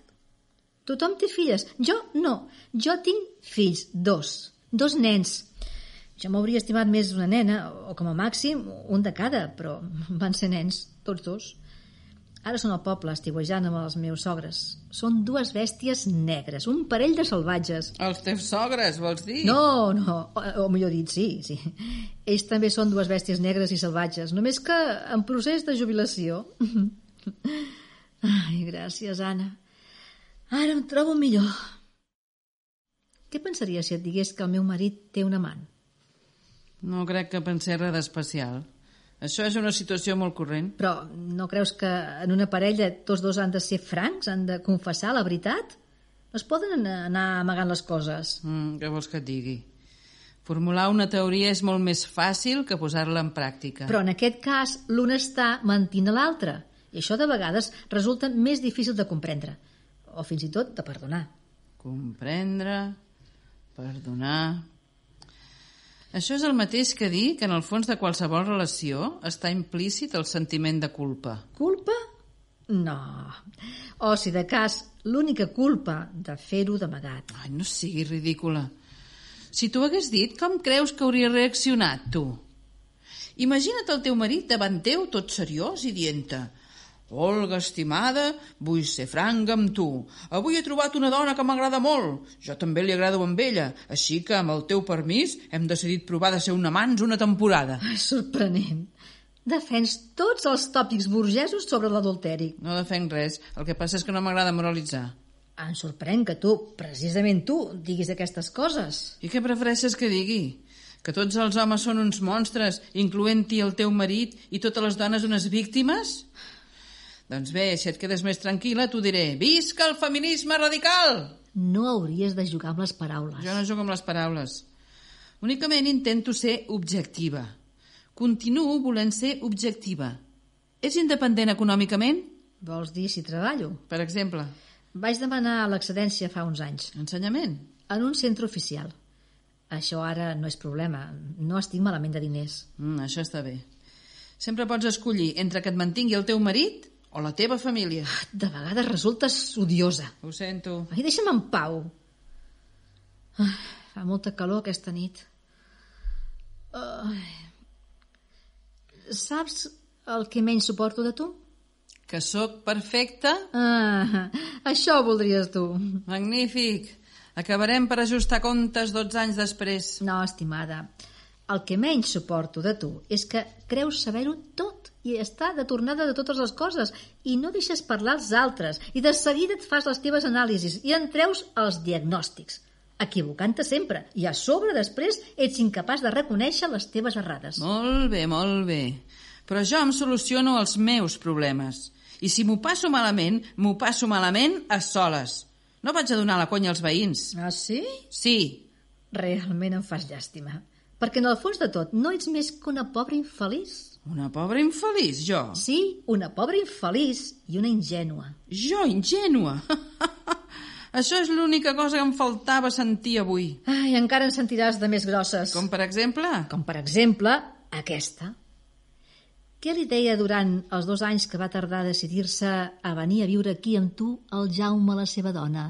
Tothom té filles. Jo no. Jo tinc fills, dos. Dos nens. Jo m'hauria estimat més una nena, o com a màxim un de cada, però van ser nens, tots dos. Ara són al poble, estiuejant amb els meus sogres. Són dues bèsties negres, un parell de salvatges. Els teus sogres, vols dir? No, no, o, o millor dit, sí, sí. Ells també són dues bèsties negres i salvatges, només que en procés de jubilació. Ai, gràcies, Anna. Ara em trobo millor. Què pensaries si et digués que el meu marit té un amant? No crec que pensés res d'especial. Això és una situació molt corrent. Però no creus que en una parella tots dos han de ser francs? Han de confessar la veritat? Es poden anar amagant les coses. Mm, què vols que et digui? Formular una teoria és molt més fàcil que posar-la en pràctica. Però en aquest cas l'un està mentint a l'altre. I això de vegades resulta més difícil de comprendre. O fins i tot de perdonar. Comprendre, perdonar... Això és el mateix que dir que en el fons de qualsevol relació està implícit el sentiment de culpa. Culpa? No. O, si de cas, l'única culpa de fer-ho d'amagat. Ai, no siguis ridícula. Si t'ho hagués dit, com creus que hauria reaccionat, tu? Imagina't el teu marit davant teu, tot seriós i dient-te Olga, estimada, vull ser franca amb tu. Avui he trobat una dona que m'agrada molt. Jo també li agrado amb ella. Així que, amb el teu permís, hem decidit provar de ser un amants una temporada. Ai, sorprenent. Defens tots els tòpics burgesos sobre l'adulteri. No defenc res. El que passa és que no m'agrada moralitzar. Em sorprèn que tu, precisament tu, diguis aquestes coses. I què prefereixes que digui? Que tots els homes són uns monstres, incloent-hi el teu marit i totes les dones unes víctimes? Doncs bé, si et quedes més tranquil·la, t'ho diré. Visca el feminisme radical! No hauries de jugar amb les paraules. Jo no jugo amb les paraules. Únicament intento ser objectiva. Continuo volent ser objectiva. És independent econòmicament? Vols dir si treballo? Per exemple? Vaig demanar l'excedència fa uns anys. Ensenyament? En un centre oficial. això ara no és problema. No estic malament de diners. Mm, això està bé. Sempre pots escollir entre que et mantingui el teu marit o la teva família. De vegades resultes odiosa. Ho sento. Ai, deixa'm en pau. Ai, fa molta calor aquesta nit. Ai. Saps el que menys suporto de tu? Que sóc perfecta? Ah, això voldries tu. Magnífic. Acabarem per ajustar comptes 12 anys després. No, estimada. El que menys suporto de tu és que creus saber-ho tot i està de tornada de totes les coses i no deixes parlar els altres i de seguida et fas les teves anàlisis i en treus els diagnòstics equivocant-te sempre i a sobre després ets incapaç de reconèixer les teves errades. Molt bé, molt bé. Però jo em soluciono els meus problemes. I si m'ho passo malament, m'ho passo malament a soles. No vaig a donar la conya als veïns. Ah, sí? Sí, Realment em fas llàstima. Perquè en el fons de tot no ets més que una pobra infeliç. Una pobra infeliç, jo. Sí, una pobra infeliç i una ingènua. Jo, ingènua. Això és l'única cosa que em faltava sentir avui. Ai, encara en sentiràs de més grosses. Com per exemple? Com per exemple, aquesta. Què li deia durant els dos anys que va tardar a decidir-se a venir a viure aquí amb tu el Jaume, la seva dona?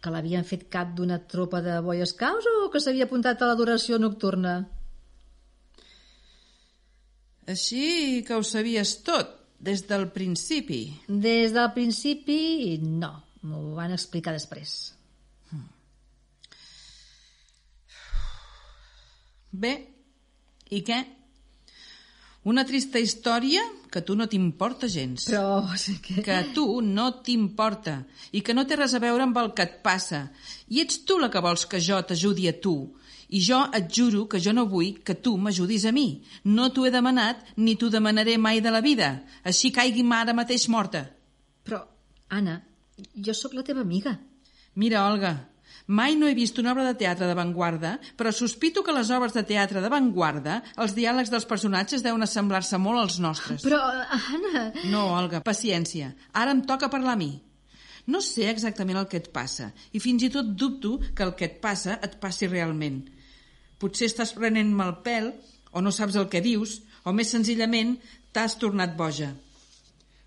Que l'havien fet cap d'una tropa de Boy Scouts o que s'havia apuntat a l'adoració nocturna? Així que ho sabies tot, des del principi. Des del principi, no. M'ho van explicar després. Bé, i què? Una trista història que tu no t'importa gens. Però... Sí que... Que a tu no t'importa i que no té res a veure amb el que et passa. I ets tu la que vols que jo t'ajudi a tu. I jo et juro que jo no vull que tu m'ajudis a mi. No t'ho he demanat ni t'ho demanaré mai de la vida. Així caigui'm ara mateix morta. Però, Anna, jo sóc la teva amiga. Mira, Olga, mai no he vist una obra de teatre d'avantguarda, però sospito que les obres de teatre d'avantguarda, els diàlegs dels personatges deuen assemblar-se molt als nostres. Però, Anna... No, Olga, paciència. Ara em toca parlar a mi. No sé exactament el que et passa i fins i tot dubto que el que et passa et passi realment. Potser estàs prenent-me el pèl o no saps el que dius o més senzillament t'has tornat boja.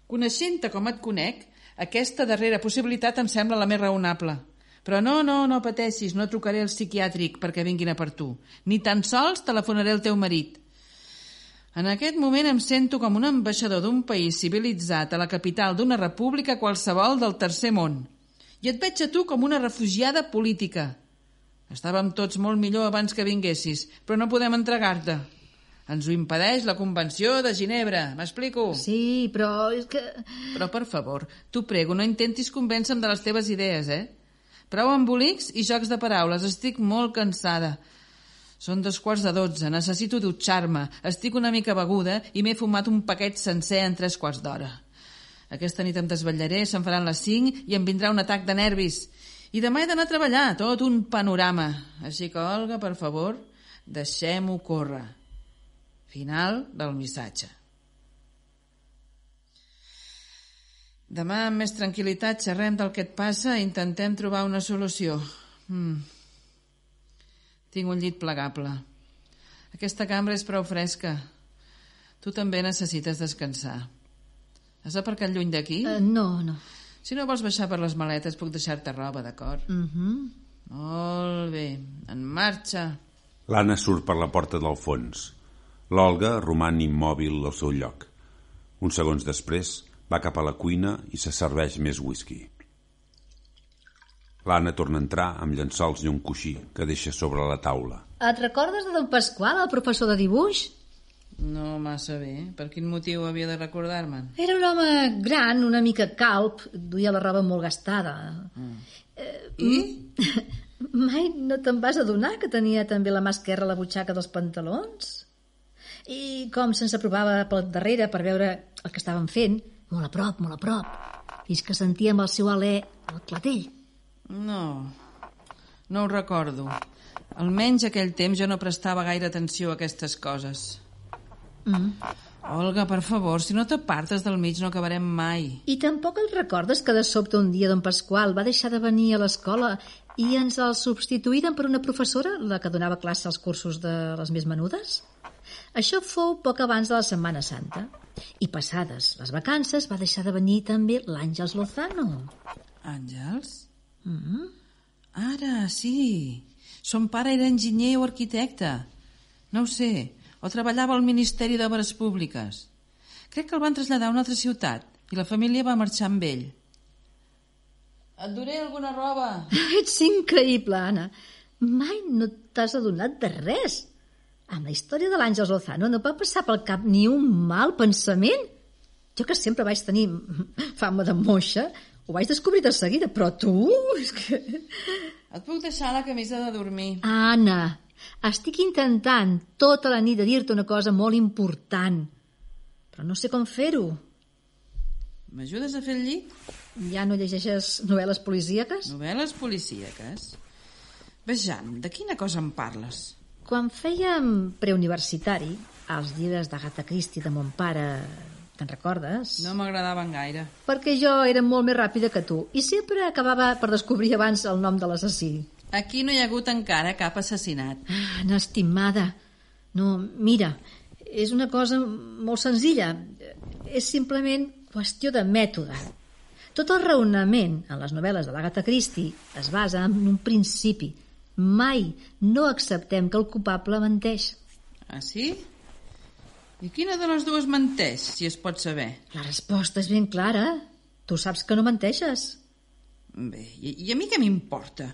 Coneixent-te com et conec, aquesta darrera possibilitat em sembla la més raonable. Però no, no, no pateixis, no trucaré al psiquiàtric perquè vinguin a per tu. Ni tan sols telefonaré al teu marit. En aquest moment em sento com un ambaixador d'un país civilitzat a la capital d'una república qualsevol del tercer món. I et veig a tu com una refugiada política. Estàvem tots molt millor abans que vinguessis, però no podem entregar-te. Ens ho impedeix la Convenció de Ginebra, m'explico? Sí, però és que... Però, per favor, t'ho prego, no intentis convèncer-me de les teves idees, eh? Prou embolics i jocs de paraules, estic molt cansada. Són dos quarts de dotze, necessito dutxar-me, estic una mica beguda i m'he fumat un paquet sencer en tres quarts d'hora. Aquesta nit em desvetllaré, se'n faran les cinc i em vindrà un atac de nervis. I demà he d'anar a treballar, tot un panorama. Així que, Olga, per favor, deixem-ho córrer. Final del missatge. Demà, amb més tranquil·litat, xerrem del que et passa i intentem trobar una solució. Mm. Tinc un llit plegable. Aquesta cambra és prou fresca. Tu també necessites descansar. Has aparcat lluny d'aquí? Uh, no, no. Si no vols baixar per les maletes, puc deixar-te roba, d'acord? Uh -huh. Molt bé. En marxa. L'Anna surt per la porta del fons. L'Olga roman immòbil al seu lloc. Uns segons després va cap a la cuina i se serveix més whisky. L'Anna torna a entrar amb llençols i un coixí que deixa sobre la taula. Et recordes de don Pasqual, el professor de dibuix? No massa bé. Per quin motiu havia de recordar-me'n? Era un home gran, una mica calp, duia la roba molt gastada. I? Mai no te'n vas adonar que tenia també la mà esquerra a la butxaca dels pantalons? I com se'ns aprovava pel darrere per veure el que estaven fent, molt a prop, molt a prop, fins que sentíem el seu alè al clatell. No, no ho recordo. Almenys aquell temps jo no prestava gaire atenció a aquestes coses. Mm. Olga, per favor, si no t'apartes del mig no acabarem mai. I tampoc et recordes que de sobte un dia don Pasqual va deixar de venir a l'escola I ens el substituïren per una professora, la que donava classe als cursos de les més menudes? Això fou poc abans de la Setmana Santa. I passades les vacances va deixar de venir també l'Àngels Lozano. Àngels? Mm -hmm. Ara, sí. Son pare era enginyer o arquitecte. No ho sé. O treballava al Ministeri d'Obres Públiques. Crec que el van traslladar a una altra ciutat i la família va marxar amb ell. Et duré alguna roba? Ets increïble, Anna. Mai no t'has adonat de res. Amb la història de l'Àngels Lozano no va passar pel cap ni un mal pensament? Jo que sempre vaig tenir fama de moixa, ho vaig descobrir de seguida, però tu... És que... Et puc deixar la camisa de dormir. Anna, estic intentant tota la nit de dir-te una cosa molt important, però no sé com fer-ho. M'ajudes a fer el llit? Ja no llegeixes novel·les policíaques? Novel·les policíaques? Vejam, de quina cosa em parles? Quan fèiem preuniversitari, els llibres d'Agatha Christie de mon pare, te'n recordes? No m'agradaven gaire. Perquè jo era molt més ràpida que tu i sempre acabava per descobrir abans el nom de l'assassí. Aquí no hi ha hagut encara cap assassinat. Ah, no, estimada. No, mira, és una cosa molt senzilla. És simplement qüestió de mètode. Tot el raonament en les novel·les de l'Agatha Christie es basa en un principi. Mai no acceptem que el culpable menteix. Ah, sí? I quina de les dues menteix, si es pot saber? La resposta és ben clara. Tu saps que no menteixes. Bé, i, i a mi què m'importa?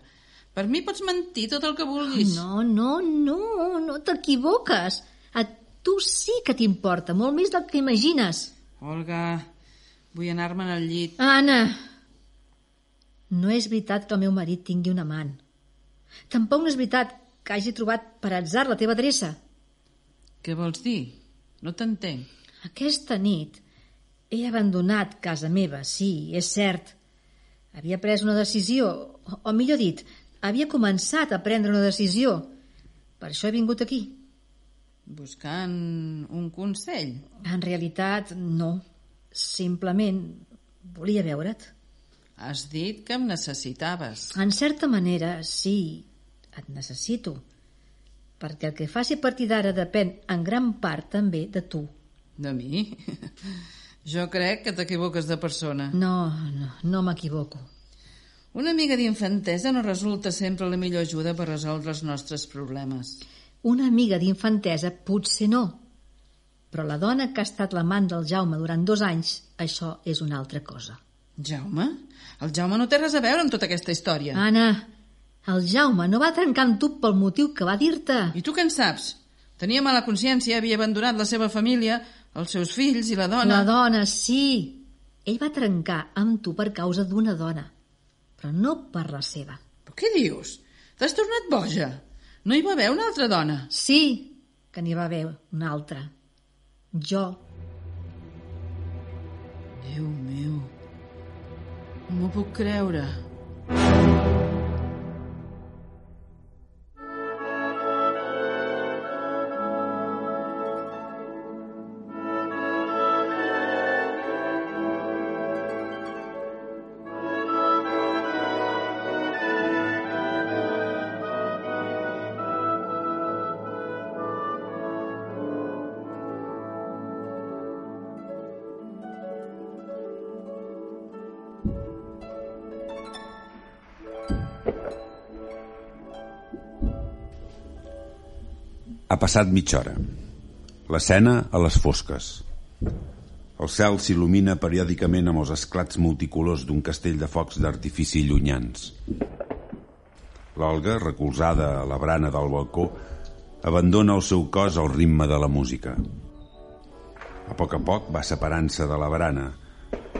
Per mi pots mentir tot el que vulguis. No, no, no, no t'equivoques. A tu sí que t'importa, molt més del que imagines. Olga, vull anar-me'n al llit. Anna, no és veritat que el meu marit tingui un amant. Tampoc no és veritat que hagi trobat per atzar la teva adreça. Què vols dir? No t'entenc. Aquesta nit he abandonat casa meva, sí, és cert. Havia pres una decisió, o, o millor dit, havia començat a prendre una decisió. Per això he vingut aquí. Buscant un consell? En realitat, no. Simplement volia veure't. Has dit que em necessitaves. En certa manera, sí, et necessito. Perquè el que faci a partir d'ara depèn en gran part també de tu. De mi? Jo crec que t'equivoques de persona. No, no, no m'equivoco. Una amiga d'infantesa no resulta sempre la millor ajuda per resoldre els nostres problemes. Una amiga d'infantesa potser no, però la dona que ha estat l'amant del Jaume durant dos anys, això és una altra cosa. Jaume? El Jaume no té res a veure amb tota aquesta història. Anna, el Jaume no va trencar amb tu pel motiu que va dir-te. I tu què en saps? Tenia mala consciència, havia abandonat la seva família, els seus fills i la dona... La dona, sí. Ell va trencar amb tu per causa d'una dona, però no per la seva. Però què dius? T'has tornat boja? No hi va haver una altra dona? Sí, que n'hi va haver una altra. Jo. Déu meu, no m'ho puc creure. Passat mitja hora. L'escena a les fosques. El cel s'il·lumina periòdicament amb els esclats multicolors d'un castell de focs d'artifici llunyans. L'Olga, recolzada a la brana del balcó, abandona el seu cos al ritme de la música. A poc a poc va separant-se de la barana,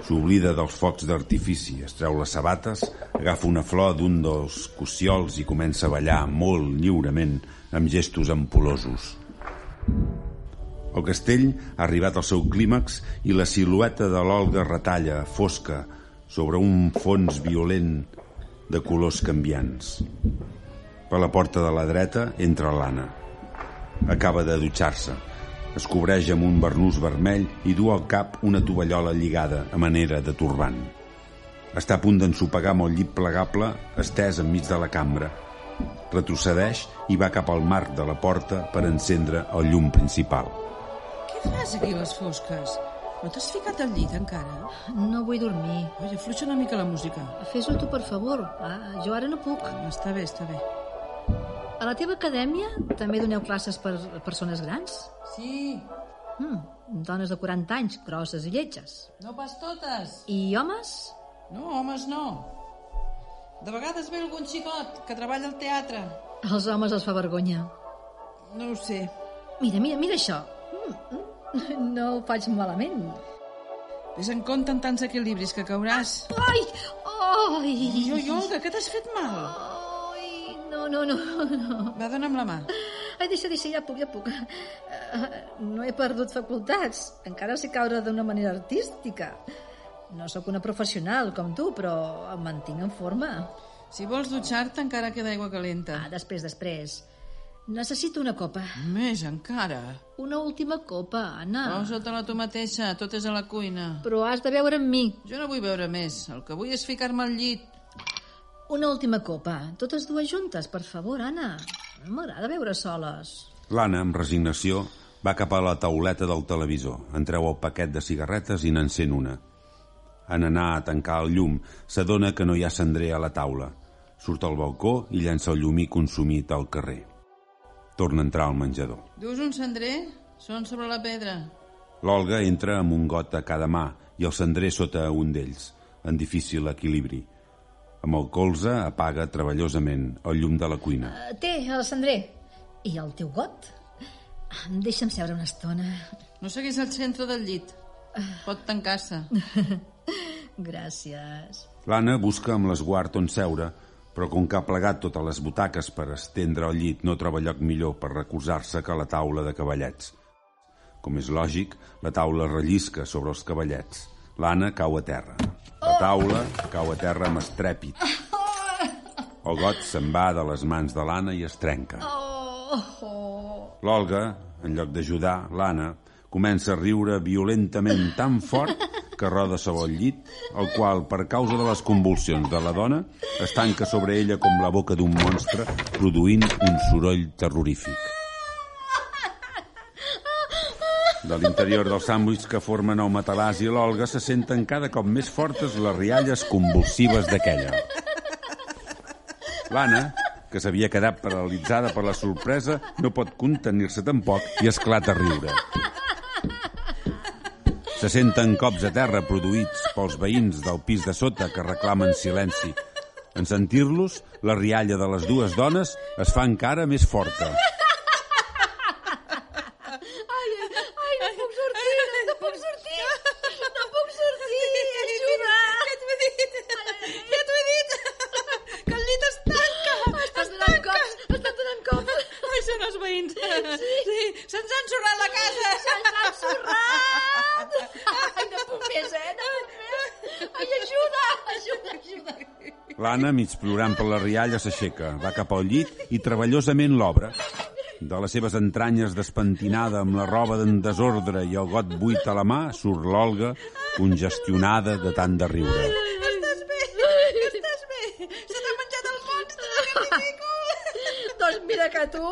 s'oblida dels focs d'artifici, es treu les sabates, agafa una flor d'un dels cossiols i comença a ballar molt lliurement amb gestos ampolosos. El castell ha arribat al seu clímax i la silueta de l'Olga retalla, fosca, sobre un fons violent de colors canviants. Per la porta de la dreta entra l'Anna. Acaba de dutxar-se. Es cobreix amb un barnús vermell i du al cap una tovallola lligada a manera de turbant. Està a punt d'ensopegar amb el llit plegable estès enmig de la cambra. Retrocedeix i va cap al marc de la porta per encendre el llum principal. Què fas aquí a les fosques? No t'has ficat al llit encara? No vull dormir. Oi, afluixa una mica la música. Fes-ho tu, per favor. Ah, jo ara no puc. Està bé, està bé. A la teva acadèmia també doneu classes per persones grans? Sí, Mm, dones de 40 anys, grosses i lletges. no pas totes. I homes? No, homes no. De vegades ve algun xicot que treballa al teatre. Als homes els fa vergonya. No ho sé. Mira, mira, mira això. Mm, mm, No ho faig malament. Ves en compte amb tants equilibris que cauràs. Ai! Ai! Jo, jo, Olga, que t'has fet mal? Ai! No, no, no, no. Va, dona'm la mà. Ai, deixa, deixa, ja puc, ja puc. Eh, No he perdut facultats. Encara sé caure d'una manera artística. No sóc una professional com tu, però em mantinc en forma. Si vols dutxar-te, encara queda aigua calenta. Ah, després, després. Necessito una copa. Més, encara. Una última copa, Anna. Posa-te-la tu mateixa, tot és a la cuina. Però has de veure amb mi. Jo no vull veure més. El que vull és ficar-me al llit. Una última copa. Totes dues juntes, per favor, Anna. No m'agrada veure soles. L'Anna, amb resignació, va cap a la tauleta del televisor, en treu el paquet de cigarretes i n'encén una. En anar a tancar el llum, s'adona que no hi ha cendrer a la taula. Surt al balcó i llença el llumí consumit al carrer. Torna a entrar al menjador. Duus un cendrer? Són sobre la pedra. L'Olga entra amb un got a cada mà i el cendrer sota un d'ells, en difícil equilibri. Amb el colze apaga treballosament el llum de la cuina. Uh, té, el cendrer. I el teu got? Deixa'm seure una estona. No seguis al centre del llit. Pot tancar-se. Gràcies. L'Anna busca amb l'esguard on seure, però com que ha plegat totes les butaques per estendre el llit, no troba lloc millor per recolzar-se que la taula de cavallets. Com és lògic, la taula rellisca sobre els cavallets. L'Anna cau a terra. La taula cau a terra amb estrèpit. El got se'n va de les mans de l'Anna i es trenca. Oh, oh. L'Olga, en lloc d'ajudar, l'Anna, comença a riure violentament tan fort que roda sobre el llit, el qual, per causa de les convulsions de la dona, es tanca sobre ella com la boca d'un monstre, produint un soroll terrorífic. De l'interior del sàndwich que formen el matalàs i l'Olga se senten cada cop més fortes les rialles convulsives d'aquella. L'Anna, que s'havia quedat paralitzada per la sorpresa, no pot contenir-se tampoc i esclata a riure. Se senten cops a terra produïts pels veïns del pis de sota que reclamen silenci. En sentir-los, la rialla de les dues dones es fa encara més forta. Ai, ai, no puc sortir, no puc sortir, no puc sortir, ajuda! Ja t'ho he dit! Ja t'ho he dit! Que el llit es tanca! Estàs donant cops, estàs donant cops. Ai, són els veïns! Sí, se'ns ha ensorrat la casa! Se'ns ha ensorrat! Ai, no puc més, eh? No puc més. Ai, ajuda, ajuda, ajuda. L'Anna, mig plorant per la rialla, s'aixeca, va cap al llit i treballosament l'obre. De les seves entranyes despentinada amb la roba d'en desordre i el got buit a la mà, surt l'Olga, congestionada de tant de riure. Estàs bé? Estàs bé? Se t'ha menjat el monstre! Doncs mira que tu,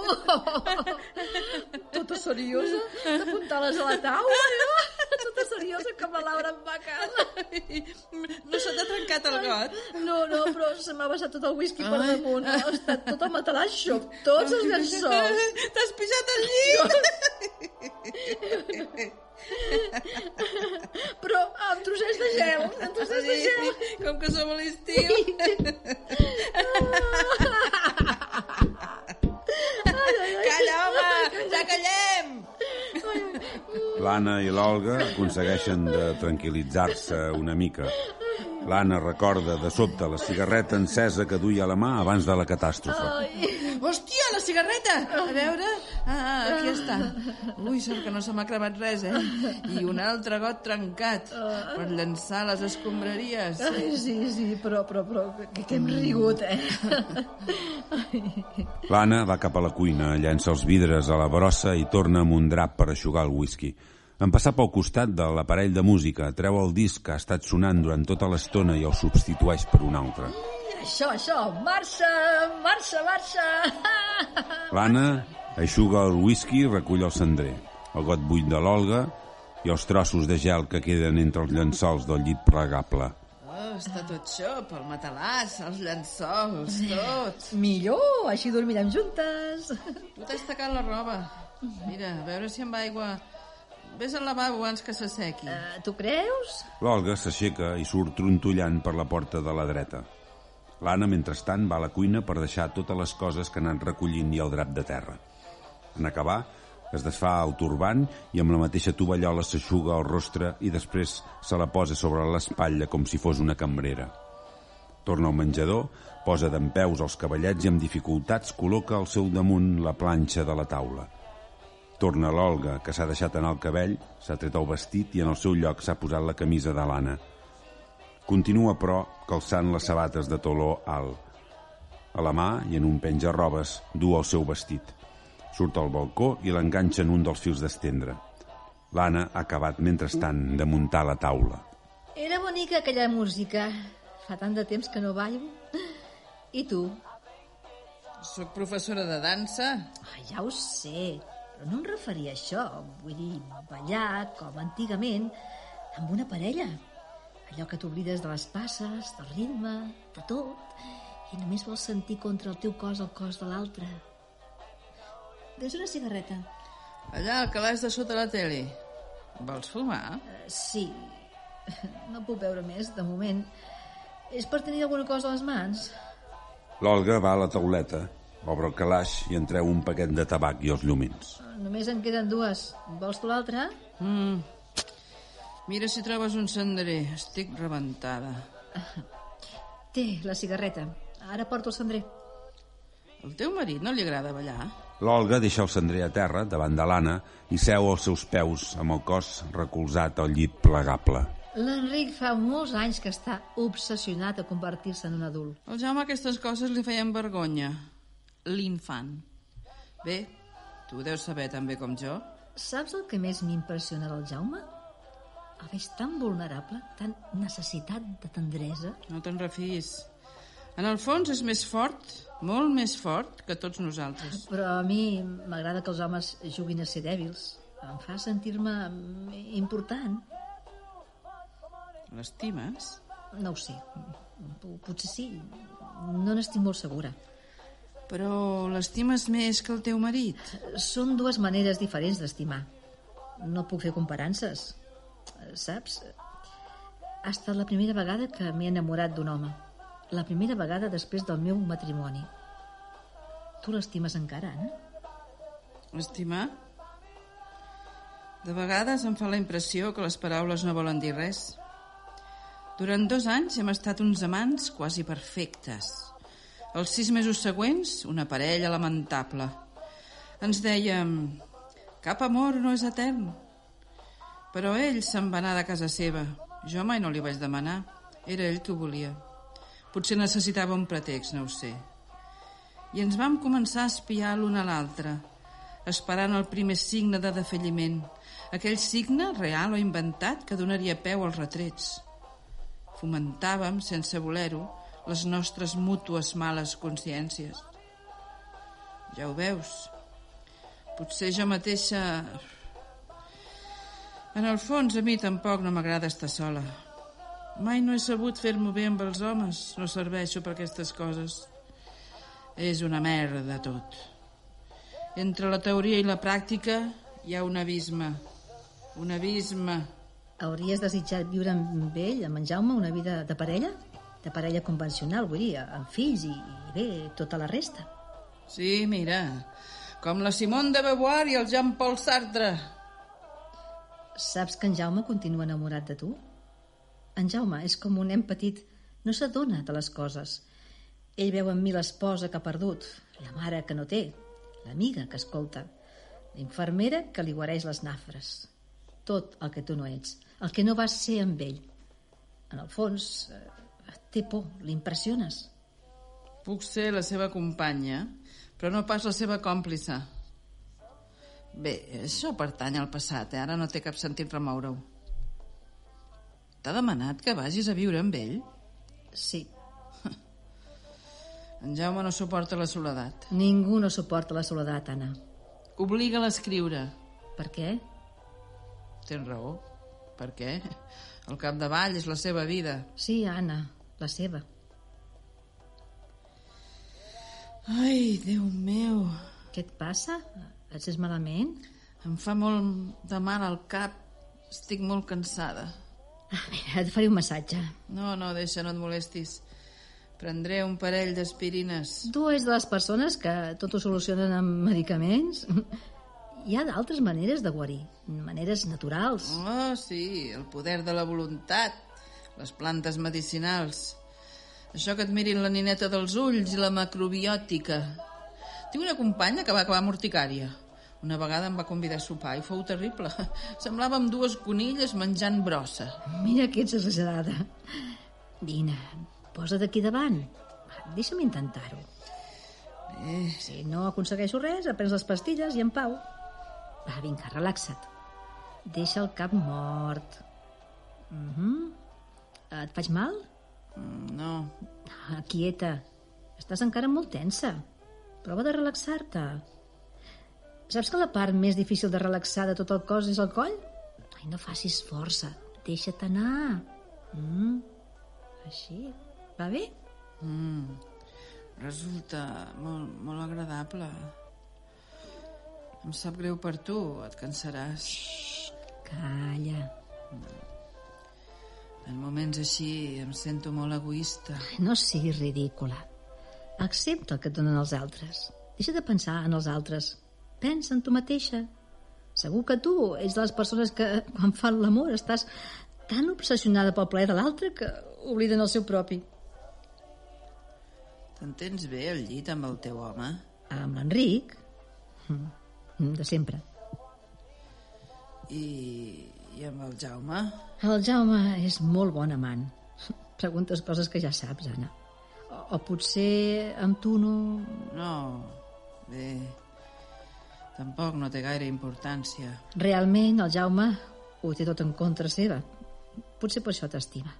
tota seriosa, t'apuntaves a la taula, no? Tota seriosa com la Laura en va a casa. No se t'ha trencat el got? No, no, però se m'ha vessat tot el whisky per damunt. Ha estat tot el matalàs xoc, tots els llençols. T'has pixat al llit! Però amb trossets de gel, amb trossets de gel. Com que som a l'estiu. Calla, home! Ja callem! L'Anna i l'Olga aconsegueixen de tranquil·litzar-se una mica. L'Anna recorda de sobte la cigarreta encesa que duia a la mà abans de la catàstrofe. Hòstia, la cigarreta! A veure... Ah, aquí està. Ui, sort que no se m'ha cremat res, eh? I un altre got trencat per llançar les escombraries. Ai, sí, sí, però, però, però, que, que hem rigut, eh? L'Anna va cap a la cuina, llença els vidres a la brossa i torna amb un drap per aixugar el whisky. En passar pel costat de l'aparell de música, treu el disc que ha estat sonant durant tota l'estona i el substitueix per un altre. Això, això, marxa, marxa, marxa. L'Anna aixuga el whisky i recull el cendrer, el got buit de l'Olga i els trossos de gel que queden entre els llençols del llit plegable. Oh, està tot xop, el matalàs, els llençols, tot. Millor, així dormirem juntes. Tu t'has tacat la roba. Mira, a veure si amb aigua... Ves al lavabo abans que s'assequi. Uh, tu creus? L'Olga s'aixeca i surt trontollant per la porta de la dreta. L'Anna, mentrestant, va a la cuina per deixar totes les coses que ha anat recollint i el drap de terra. En acabar, es desfà el turbant i amb la mateixa tovallola s'aixuga el rostre i després se la posa sobre l'espatlla com si fos una cambrera. Torna al menjador, posa d'en peus els cavallets i amb dificultats col·loca al seu damunt la planxa de la taula. Torna l'Olga, que s'ha deixat anar el cabell, s'ha tret el vestit i en el seu lloc s'ha posat la camisa de l'Anna. Continua, però, calçant les sabates de toló alt. A la mà i en un penja-robes du el seu vestit. Surt al balcó i l'enganxa en un dels fils d'estendre. L'Anna ha acabat, mentrestant, de muntar la taula. Era bonica aquella música. Fa tant de temps que no ballo. I tu? Soc professora de dansa. Ah, ja ho sé, però no em referia a això. Vull dir, ballar, com antigament, amb una parella. Allò que t'oblides de les passes, del ritme, de tot, i només vols sentir contra el teu cos el cos de l'altre. Des una cigarreta? Allà, al calaix de sota la tele. Vols fumar? Uh, sí. No puc veure més, de moment. És per tenir alguna cosa a les mans? L'Olga va a la tauleta, obre el calaix i en treu un paquet de tabac i els llumins. Només en queden dues. Vols tu l'altra? Mm. Mira si trobes un cendrer. Estic rebentada. Té, la cigarreta. Ara porto el cendrer. Al teu marit no li agrada ballar? L'Olga deixa el cendrer a terra, davant de l'Anna, i seu als seus peus, amb el cos recolzat al llit plegable. L'Enric fa molts anys que està obsessionat a convertir-se en un adult. Al Jaume aquestes coses li feien vergonya. L'infant. Bé, tu deus saber tan bé com jo. Saps el que més m'impressiona del Jaume? El veig tan vulnerable, tan necessitat de tendresa. No te'n refis. En el fons és més fort, molt més fort que tots nosaltres. Però a mi m'agrada que els homes juguin a ser dèbils. Em fa sentir-me important. L'estimes? No ho sé. P- Potser sí. No n'estic molt segura. Però l'estimes més que el teu marit? Són dues maneres diferents d'estimar. No puc fer comparances. Saps? Ha estat la primera vegada que m'he enamorat d'un home. La primera vegada després del meu matrimoni. Tu l'estimes encara, Anna? Estimar? De vegades em fa la impressió que les paraules no volen dir res. Durant dos anys hem estat uns amants quasi perfectes. Els sis mesos següents, una parella lamentable. Ens dèiem, cap amor no és etern. Però ell se'n va anar de casa seva. Jo mai no li vaig demanar. Era ell qui ho volia. Potser necessitava un pretext, no ho sé. I ens vam començar a espiar l'un a l'altre, esperant el primer signe de defalliment, aquell signe, real o inventat, que donaria peu als retrets. Fomentàvem, sense voler-ho, les nostres mútues males consciències. Ja ho veus. Potser jo mateixa... En el fons, a mi tampoc no m'agrada estar sola. Mai no he sabut fer-m'ho bé amb els homes. No serveixo per aquestes coses. És una merda tot. Entre la teoria i la pràctica hi ha un abisme. Un abisme. Hauries desitjat viure amb ell, amb en Jaume, una vida de parella? De parella convencional, vull dir, amb fills i, i bé, tota la resta. Sí, mira, com la Simone de Beauvoir i el Jean-Paul Sartre. Saps que en Jaume continua enamorat de tu? En Jaume és com un nen petit, no s'adona de les coses. Ell veu en mi l'esposa que ha perdut, la mare que no té, l'amiga que escolta, la infermera que li guareix les nafres. Tot el que tu no ets, el que no vas ser amb ell. En el fons, eh, té por, l'impressiones. Puc ser la seva companya, però no pas la seva còmplice. Bé, això pertany al passat, eh? ara no té cap sentit remoure-ho. T'ha demanat que vagis a viure amb ell? Sí, En Jaume no suporta la soledat. ningú no suporta la soledat, Anna. Obliga a escriure. Per què? Tens raó. Per què? El capdavall és la seva vida. Sí, Anna, la seva. Ai, Déu meu. Què et passa? Et sents malament? Em fa molt de mal al cap. Estic molt cansada. Ah, mira, et faré un massatge. No, no, deixa, no et molestis. Prendré un parell d'aspirines. Tu ets de les persones que tot ho solucionen amb medicaments? Hi ha d'altres maneres de guarir, maneres naturals. Oh, sí, el poder de la voluntat, les plantes medicinals. Això que et mirin la nineta dels ulls i la macrobiòtica. Tinc una companya que va acabar amb urticària. Una vegada em va convidar a sopar i fou terrible. Semblàvem dues conilles menjant brossa. Mira que ets exagerada. Vine, posa't aquí davant. Va, Deixa'm intentar-ho. Eh, Si no aconsegueixo res, aprens les pastilles i en pau. Va, vinga, relaxa't. Deixa el cap mort. Uh -huh. Et faig mal? no, Ah, quieta. Estàs encara molt tensa. Prova de relaxar-te. Saps que la part més difícil de relaxar de tot el cos és el coll? Ai, no facis força. Deixa't anar. Mm. Així. Va bé? resulta molt, molt agradable. Em sap greu per tu, et cansaràs. Calla. En moments així em sento molt egoista. No siguis ridícula. Accepta el que et donen els altres. Deixa de pensar en els altres. Pensa en tu mateixa. Segur que tu ets de les persones que, quan fan l'amor, estàs tan obsessionada pel plaer de l'altre que obliden el seu propi. T'entens bé al llit amb el teu home? Amb l'Enric, mm, de sempre. I, i amb el Jaume? El Jaume és molt bon amant. Preguntes coses que ja saps, Anna. O, o potser amb tu no... No, bé... Tampoc no té gaire importància. Realment, el Jaume ho té tot en contra seva. Potser per això t'estima.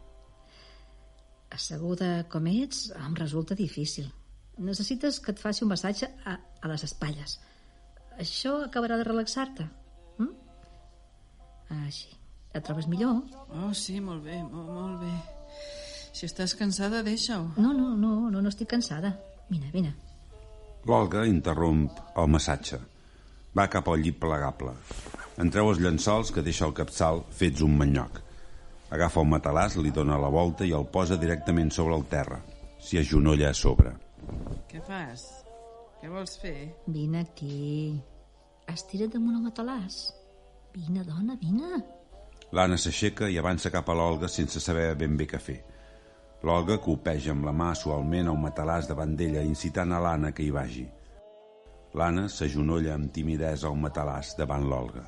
Asseguda com ets, em resulta difícil. Necessites que et faci un massatge a, a les espatlles. Això acabarà de relaxar-te. Així. Et trobes millor? Oh, sí, molt bé, molt, molt bé. Si estàs cansada, deixa-ho. No, no, no, no, no estic cansada. Vine, vine. L'Olga interromp el massatge. Va cap al llit plegable. En treu els llençols que deixa el capçal fets un manyoc. Agafa un matalàs, li dona la volta i el posa directament sobre el terra. S'hi agenolla a sobre. Què fas? Què vols fer? Vine aquí. Estira't damunt el matalàs. Vine, dona, vine. L'Anna s'aixeca i avança cap a l'Olga sense saber ben bé què fer. L'Olga copeja amb la mà suaument a un matalàs davant d'ella, incitant a l'Anna que hi vagi. L'Anna s'agenolla amb timidesa al matalàs davant l'Olga.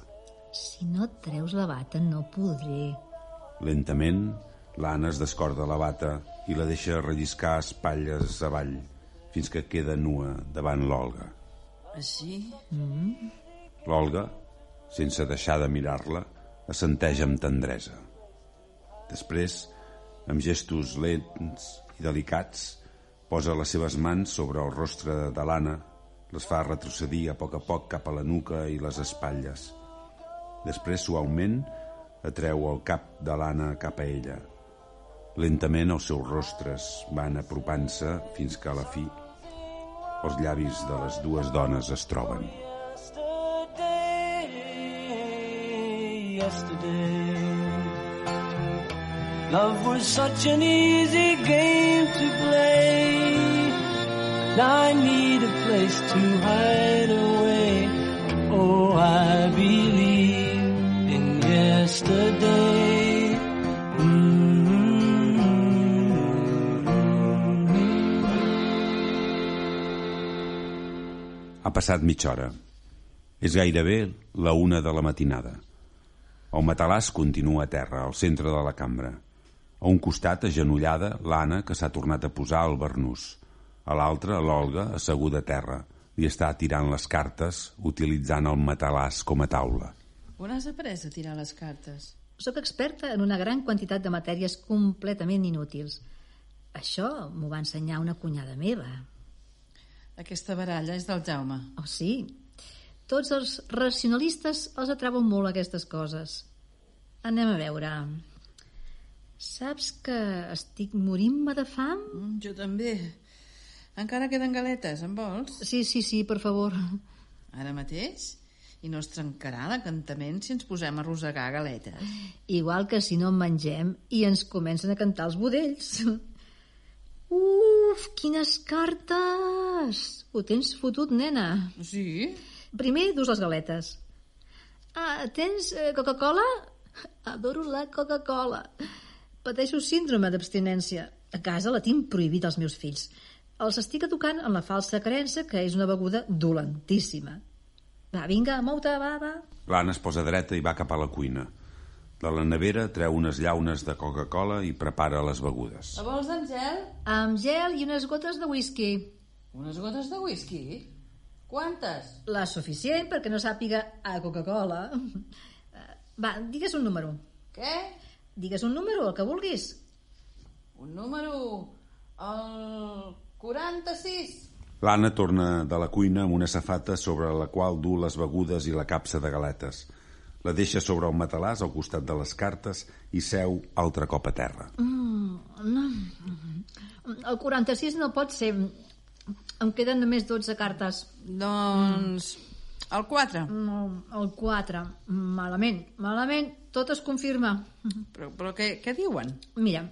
Si no et treus la bata, no podré. Lentament, l'Anna es descorda la bata i la deixa relliscar espatlles avall fins que queda nua davant l'Olga. Així? L'Olga, sense deixar de mirar-la, assenteix amb tendresa. Després, amb gestos lents i delicats, posa les seves mans sobre el rostre de l'Anna, les fa retrocedir a poc a poc cap a la nuca i les espatlles. Després, suaument, atreu el cap de l'Anna cap a ella. Lentament els seus rostres van apropant-se fins que a la fi els llavis de les dues dones es troben. Yesterday. Love was such an easy game to play. I need a place to hide away. Oh, I believe in yesterday. Ha passat mitja hora. És gairebé la una de la matinada. El matalàs continua a terra, al centre de la cambra. A un costat, agenollada, l'Anna, que s'ha tornat a posar al barnús. A l'altre, l'Olga, asseguda a terra, Li està tirant les cartes utilitzant el matalàs com a taula. On has après a tirar les cartes? Soc experta en una gran quantitat de matèries completament inútils. Això m'ho va ensenyar una cunyada meva. Aquesta baralla és del Jaume. Oh, sí. Tots els racionalistes els atrauen molt aquestes coses. Anem a veure. Saps que estic morint-me de fam? Mm, jo també. Encara queden galetes, en vols? Sí, sí, sí, per favor. Ara mateix? I no es trencarà l'encantament si ens posem a rosegar galetes. Igual que si no en mengem i ens comencen a cantar els budells. Uf, quines cartes! Ho tens fotut, nena. Sí? Primer, dus les galetes. Ah, tens eh, Coca-Cola? Adoro la Coca-Cola. Pateixo síndrome d'abstinència. A casa la tinc prohibit als meus fills. Els estic educant en la falsa creença que és una beguda dolentíssima. Va, vinga, mou-te, va, va. L'Anna es posa dreta i va cap a la cuina. De la nevera treu unes llaunes de Coca-Cola i prepara les begudes. La vols en gel? Amb gel i unes gotes de whisky. Unes gotes de whisky? Quantes? La suficient perquè no sàpiga a Coca-Cola. Eh, Va, digues un número. Què? Digues un número, el que vulguis. Un número... El 46. L'Anna torna de la cuina amb una safata sobre la qual du les begudes i la capsa de galetes. La deixa sobre el matalàs al costat de les cartes i seu altre cop a terra. El 46 no pot ser. Em queden només 12 cartes. Doncs... El 4. No, el 4. Malament, malament. Tot es confirma. Però, però què, què diuen? Mira,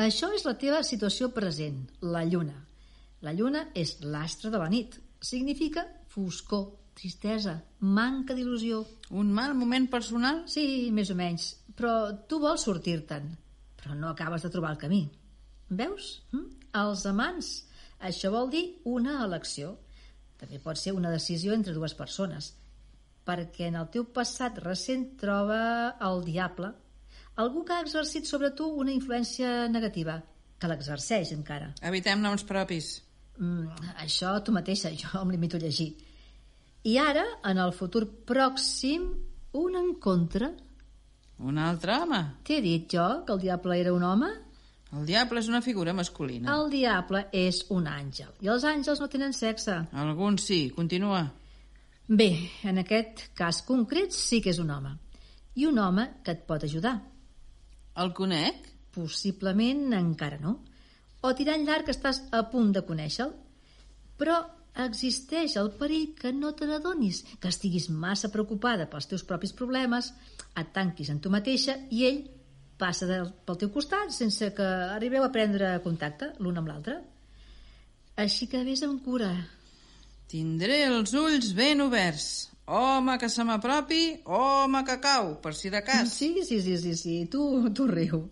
això és la teva situació present, la lluna. La lluna és l'astre de la nit. Significa foscor, tristesa, manca d'il·lusió. Un mal moment personal? Sí, més o menys. Però tu vols sortir-te'n, però no acabes de trobar el camí. Veus? Hm? Els amants. Això vol dir una elecció. També pot ser una decisió entre dues persones. Perquè en el teu passat recent troba el diable, algú que ha exercit sobre tu una influència negativa, que l'exerceix encara. Evitem noms propis. Mm, això tu mateixa, jo em limito a llegir. I ara, en el futur pròxim, un encontre. Un altre home. T'he dit jo que el diable era un home? El diable és una figura masculina. El diable és un àngel, i els àngels no tenen sexe. Alguns sí. Continua. Bé, en aquest cas concret sí que és un home. I un home que et pot ajudar. El conec? Possiblement encara no. O tirant llarg estàs a punt de conèixer-lo. Però existeix el perill que no te n'adonis, que estiguis massa preocupada pels teus propis problemes, et tanquis en tu mateixa i ell passa del, pel teu costat sense que arribeu a prendre contacte l'un amb l'altre. Així que vés amb cura. Tindré els ulls ben oberts. Home que se m'apropi, home que cau, per si de cas. Sí, sí, sí, sí, sí. Tu, tu riu.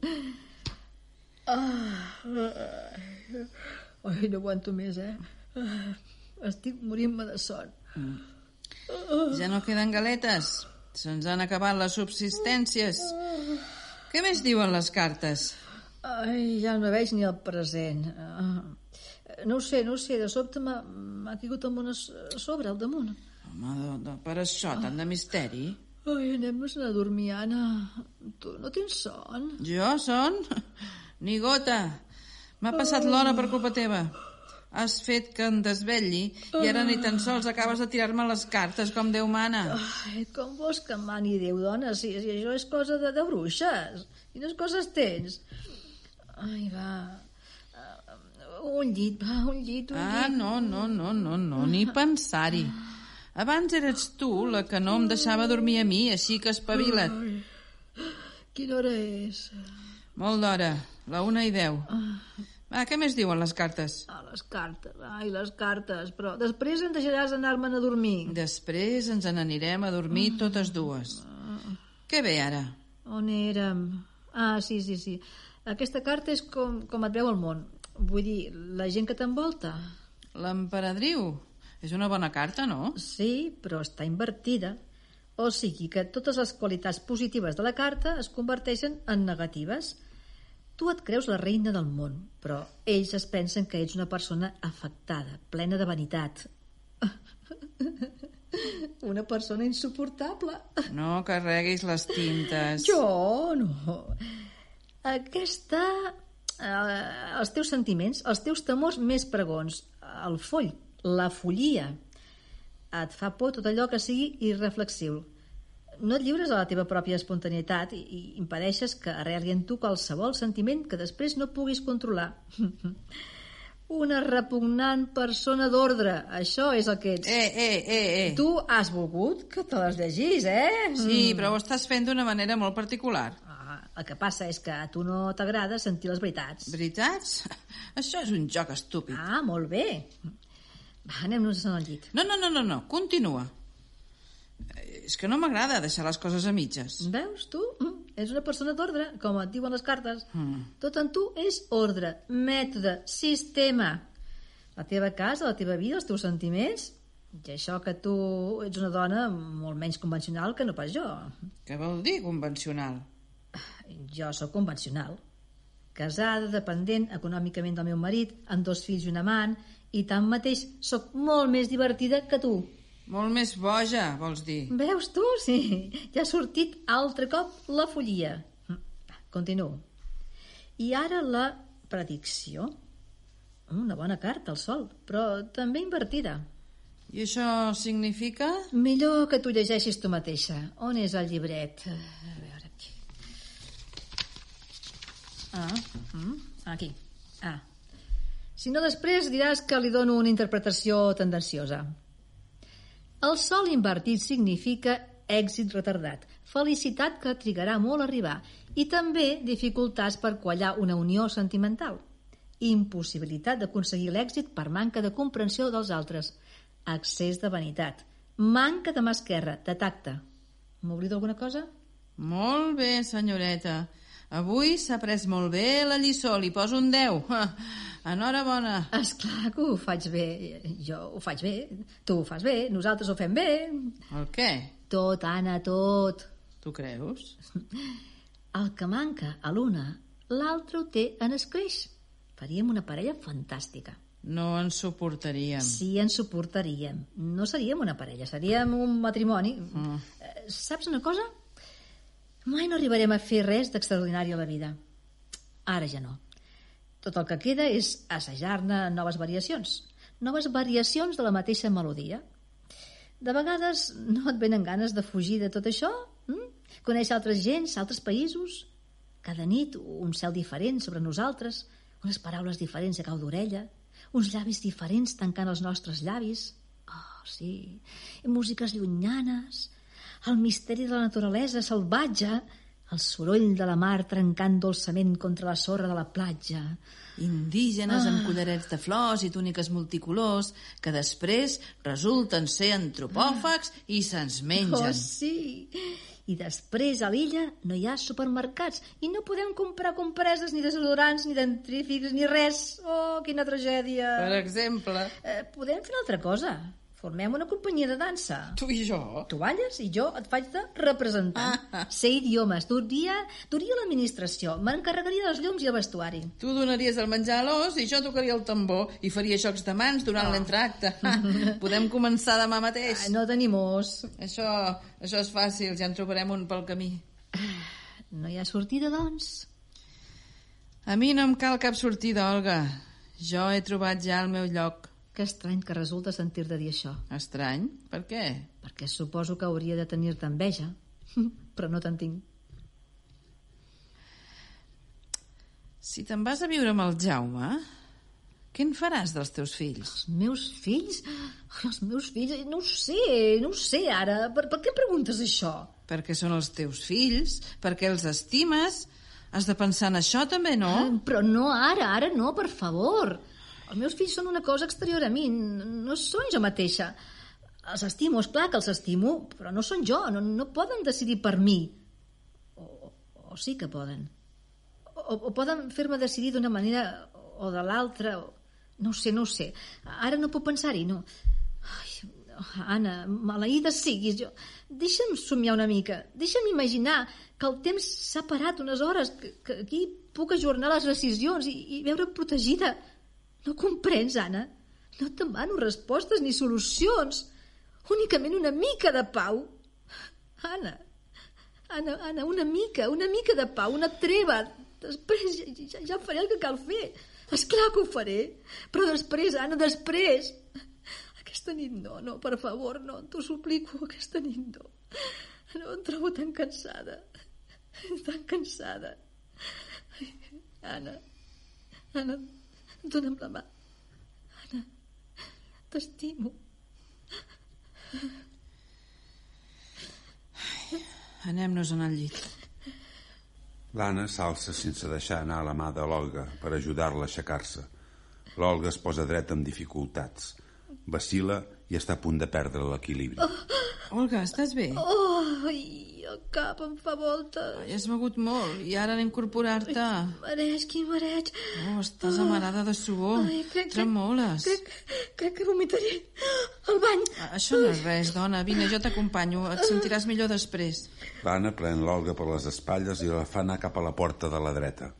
Ah, ai, no aguanto més, eh? Ah, estic morint-me de son. Ja no queden galetes. Se'ns han acabat les subsistències. Què més diuen les cartes? Ai, ja no veig ni el present. Ah, no ho sé, no ho sé. De sobte m'ha caigut el món a s- a sobre, al damunt. Home, de, de, per això, tant de misteri. Ai, anem-nos a dormir, Anna. Tu no tens son? Jo son? Ni gota. M'ha passat l'hora per culpa teva. Has fet que em desvetlli i ara ni tan sols acabes de tirar-me les cartes com Déu mana. Ai, com vols que em mani Déu, dona, si, si això és cosa de, de bruixes? Quines coses tens? Ai, va... Uh, un llit, va, un llit, un Ah, llit. no, no, no, no, no, ni pensar-hi. Abans eres tu la que no em deixava dormir a mi, així que espavila't. Quina hora és? Molt d'hora, la una i deu. Va, què més diuen les cartes? Ah, les cartes, ai, les cartes, però després em deixaràs anar-me'n a dormir. Després ens n'anirem a dormir totes dues. Què ve ara? On érem? Ah, sí, sí, sí. Aquesta carta és com, com et veu el món. Vull dir, la gent que t'envolta. L'emperadriu. És una bona carta, no? Sí, però està invertida. O sigui que totes les qualitats positives de la carta es converteixen en negatives. Tu et creus la reina del món, però ells es pensen que ets una persona afectada, plena de vanitat. Una persona insuportable. No carreguis les tintes. Jo no. Aquesta... Eh, els teus sentiments, els teus temors més pregons, el foll, la follia, et fa por tot allò que sigui irreflexiu. No et lliures a la teva pròpia espontaneïtat i, i impedeixes que arreli en tu qualsevol sentiment que després no puguis controlar. Una repugnant persona d'ordre, això és el que ets. Eh, eh, eh, eh. Tu has volgut que te les llegís, eh? Sí, però ho estàs fent d'una manera molt particular. Ah, el que passa és que a tu no t'agrada sentir les veritats. Veritats? Això és un joc estúpid. Ah, molt bé. Va, anem-nos al llit. No, no, no, no, no. continua. És que no m'agrada deixar les coses a mitges. Veus, tu? Mm, És una persona d'ordre, com et diuen les cartes. Mm. Tot en tu és ordre, mètode, sistema. La teva casa, la teva vida, els teus sentiments... I això que tu ets una dona molt menys convencional que no pas jo. Què vol dir convencional? Jo sóc convencional. Casada, dependent econòmicament del meu marit, amb dos fills i un amant, i tanmateix sóc molt més divertida que tu. Molt més boja, vols dir? Veus tu? Sí. Ja ha sortit altre cop la follia. Continuo. I ara la predicció. Una bona carta, el sol, però també invertida. I això significa? Millor que tu llegeixis tu mateixa. On és el llibret? A veure aquí. Ah, mm, aquí. Ah. Si no, després diràs que li dono una interpretació tendenciosa. El sol invertit significa èxit retardat, felicitat que trigarà molt a arribar i també dificultats per quallar una unió sentimental, impossibilitat d'aconseguir l'èxit per manca de comprensió dels altres, excés de vanitat, manca de mà esquerra, de tacte. M'oblido alguna cosa? Molt bé, senyoreta. Avui s'ha pres molt bé la lliçó, li poso un 10. Enhorabona. És clar que ho faig bé. Jo ho faig bé, tu ho fas bé, nosaltres ho fem bé. El què? Tot, Anna, tot. Tu creus? El que manca a l'una, l'altre ho té en escreix. Faríem una parella fantàstica. No ens suportaríem. Sí, ens suportaríem. No seríem una parella, seríem un matrimoni. Mm. Saps una cosa? Mai no arribarem a fer res d'extraordinari a la vida. Ara ja no. Tot el que queda és assajar-ne noves variacions. Noves variacions de la mateixa melodia. De vegades no et venen ganes de fugir de tot això? Mm? Conèixer altres gens, altres països? Cada nit un cel diferent sobre nosaltres, unes paraules diferents a cau d'orella, uns llavis diferents tancant els nostres llavis. Oh, sí, i músiques llunyanes, el misteri de la naturalesa salvatge, el soroll de la mar trencant dolçament contra la sorra de la platja. Indígenes amb collarets de flors i túniques multicolors que després resulten ser antropòfags i se'ns mengen. Oh, sí! I després a l'illa no hi ha supermercats i no podem comprar compreses ni desodorants ni dentrífics ni res. Oh, quina tragèdia! Per exemple, Eh, podem fer una altra cosa. Formem una companyia de dansa. tu i jo... Tu balles i jo et faig de representant. Ah. Sé idiomes, duria, duria l'administració, m'encarregaria dels llums i el vestuari. Tu donaries el menjar a l'os i jo tocaria el tambor i faria jocs de mans durant l'entracte. Podem començar demà mateix. Ah, no tenim os. Això, això és fàcil, ja en trobarem un pel camí. No hi ha sortida, doncs? A mi no em cal cap sortida, Olga. Jo he trobat ja el meu lloc. Que estrany que resulta sentir-te dir això, Estrany? Per què? perquè suposo que hauria de tenir-te enveja, però no te'n tinc. Si te'n vas a viure amb el Jaume, què en faràs dels teus fills? Els meus fills? Ai, els meus fills? No ho sé, no ho sé ara. Per, per què preguntes això? Perquè són els teus fills, perquè els estimes... Has de pensar en això també, no? Ah, Però no ara, ara no, per favor. Els meus fills són una cosa exterior a mi, no són jo mateixa. Els estimo, és clar que els estimo, però no són jo, no, no poden decidir per mi. O, o, sí que poden. O, o poden fer-me decidir d'una manera o de l'altra, no ho sé, no ho sé. Ara no puc pensar-hi, no. Ai, Anna, maleïda siguis, jo... Deixa'm somiar una mica, deixa'm imaginar que el temps s'ha parat unes hores, que, que aquí puc ajornar les decisions i, i veure protegida. No comprens, Anna? No et demano respostes ni solucions. Únicament una mica de pau. Anna, Anna, Anna, una mica, una mica de pau, una treva. Després ja, ja, ja faré el que cal fer. És clar que ho faré. Però després, Anna, després. Aquesta nit no, no, per favor, no, t'ho suplico, aquesta nit no. No, em trobo tan cansada. Tan cansada. Anna, Anna, dona'm la mà. Anna, t'estimo. Anem-nos-en al llit. L'Anna s'alça sense deixar anar la mà de l'Olga per ajudar-la a aixecar-se. L'Olga es posa dreta amb dificultats. Vacila i està a punt de perdre l'equilibri. Olga, estàs bé? Oh, ai, el cap em fa voltes. Ai, has begut molt i ara d'incorporar-te. Mareig, quin mareig. Oh, estàs amarada de suor. Ai, crec, Tremoles. Crec, crec que vomitaré al bany. Això no és res, dona. Vine, jo t'acompanyo. Et sentiràs millor després. L'Anna pren l'Olga per les espatlles i la fa anar cap a la porta de la dreta.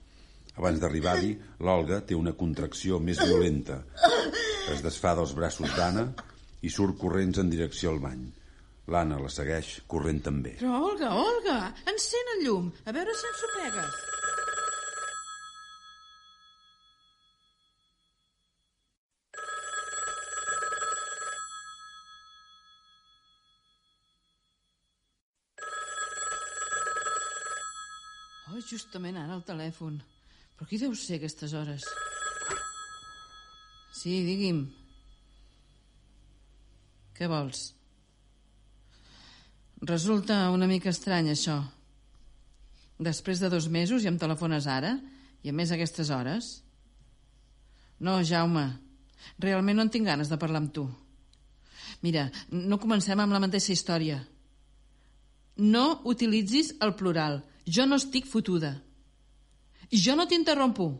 Abans d'arribar-hi, l'Olga té una contracció més violenta. Es desfà dels braços d'Anna i surt corrents en direcció al bany. L'Anna la segueix corrent també. Però, Olga, Olga, encén el llum. A veure si ensopegues. Oh, justament ara el telèfon. Però qui deu ser aquestes hores? Sí, digui'm. Què vols? Resulta una mica estrany, això. Després de dos mesos i em telefones ara? I a més a aquestes hores? No, Jaume, realment no en tinc ganes de parlar amb tu. Mira, no comencem amb la mateixa història. No utilitzis el plural. Jo no estic fotuda. I jo no t'interrompo.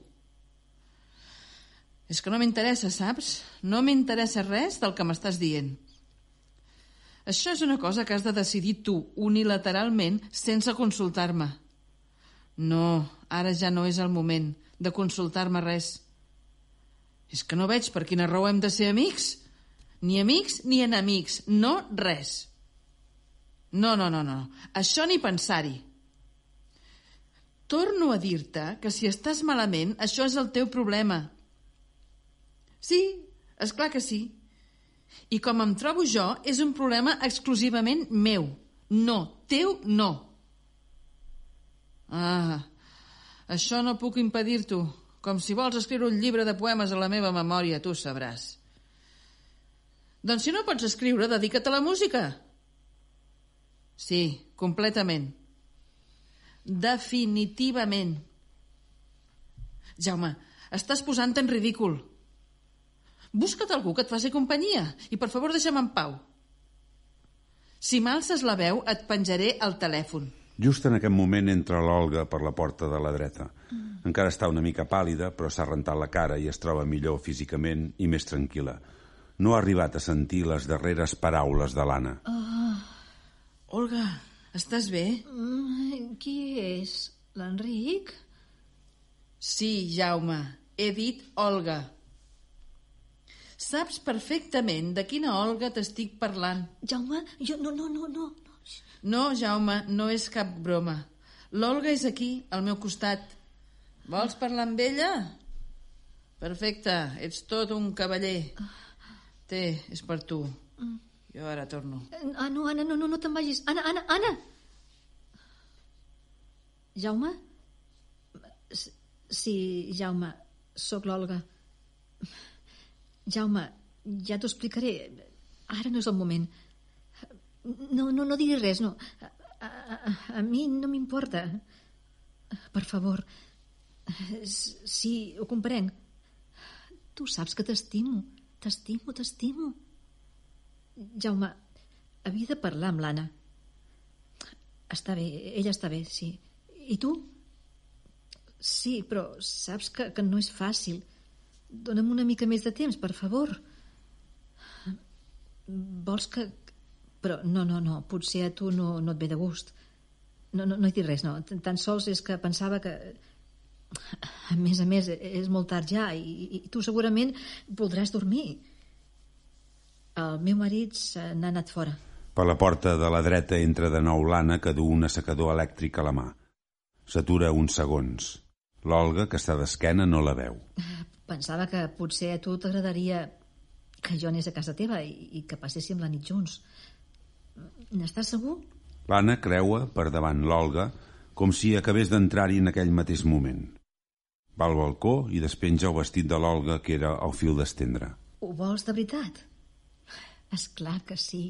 És que no m'interessa, saps? No m'interessa res del que m'estàs dient. Això és una cosa que has de decidir tu, unilateralment, sense consultar-me. No, ara ja no és el moment de consultar-me res. És que no veig per quina raó hem de ser amics. Ni amics ni enemics, no res. No, no, no, no. Això ni pensar-hi. Torno a dir-te que si estàs malament, això és el teu problema. Sí, és clar que sí. I com em trobo jo, és un problema exclusivament meu. No, teu no. Ah, això no puc impedir-t'ho. Com si vols escriure un llibre de poemes a la meva memòria, tu sabràs. Doncs si no pots escriure, dedica't a la música. Sí, completament. Definitivament. Jaume, estàs posant en ridícul. Busca't algú que et faci companyia i per favor deixa'm en pau. Si m'alces la veu, et penjaré el telèfon. Just en aquest moment entra l'Olga per la porta de la dreta. Encara està una mica pàl·lida, però s'ha rentat la cara i es troba millor físicament i més tranquil·la. No ha arribat a sentir les darreres paraules de l'Anna. Olga, estàs bé? Mm, qui és? L'Enric? Sí, Jaume, he dit Olga. Saps perfectament de quina Olga t'estic parlant. Jaume, jo... No, no, no, no. no. Jaume, no és cap broma. L'Olga és aquí, al meu costat. Vols parlar amb ella? Perfecte, ets tot un cavaller. Té, és per tu. Jo ara torno. Ah, no, Anna, no, no, no te'n vagis. Anna, Anna, Anna! Jaume? Sí, Jaume, sóc l'Olga. Jaume, ja t'ho explicaré. Ara no és el moment. No, no, no diguis res, no. A, a, a, mi no m'importa. Per favor. Sí, ho comprenc. Tu saps que t'estimo. T'estimo, t'estimo. Jaume, havia de parlar amb l'Anna. Està bé, ella està bé, sí. I tu? Sí, però saps que, que no és fàcil. Dóna'm una mica més de temps, per favor. Vols que... Però no, no, no, potser a tu no, no et ve de gust. No, no, no he dit res, no. Tan- sols és que pensava que... A més a més, és molt tard ja i, i tu segurament voldràs dormir. El meu marit se n'ha anat fora. Per la porta de la dreta entra de nou l'Anna que du un assecador elèctric a la mà. S'atura uns segons. L'Olga, que està d'esquena, no la veu. Pensava que potser a tu t'agradaria que jo anés a casa teva i, i que passéssim la nit junts. N'estàs segur? L'Anna creua per davant l'Olga com si acabés d'entrar-hi en aquell mateix moment. Va al balcó i despenja el vestit de l'Olga que era al fil d'estendre. Ho vols de veritat? És clar que sí.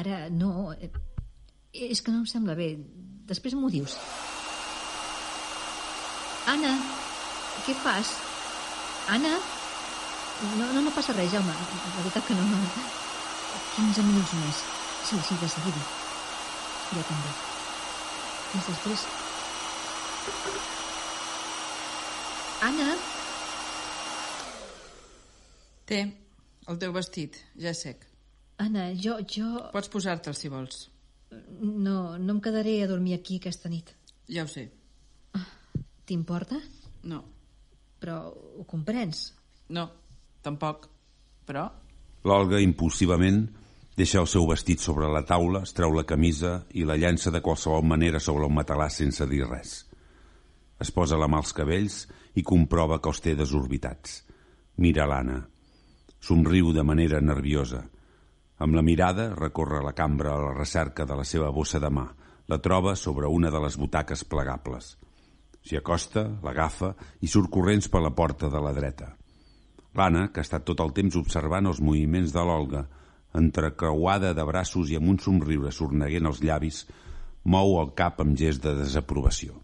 Ara no... És que no em sembla bé. Després m'ho dius. Anna, què fas? Anna? No, no, no passa res, Jaume. La veritat que no, no. 15 minuts més. Sí, sí, de seguida. Jo també. Fins després. Anna? Té, el teu vestit, ja sec. Anna, jo, jo... Pots posar-te'l si vols. No, no em quedaré a dormir aquí aquesta nit. Ja ho sé. T'importa? No, Però ho comprens. no, tampoc. Però L'Olga, impulsivament, deixa el seu vestit sobre la taula, es treu la camisa i la llança de qualsevol manera sobre un matalàs sense dir res. Es posa la mà als cabells i comprova que els té desorbitats. Mira l'Anna. Somriu de manera nerviosa. Amb la mirada recorre la cambra a la recerca de la seva bossa de mà. La troba sobre una de les butaques plegables. S'hi acosta, l'agafa i surt corrents per la porta de la dreta. L'Anna, que ha estat tot el temps observant els moviments de l'Olga, entrecreuada de braços i amb un somriure sorneguent els llavis, mou el cap amb gest de desaprovació.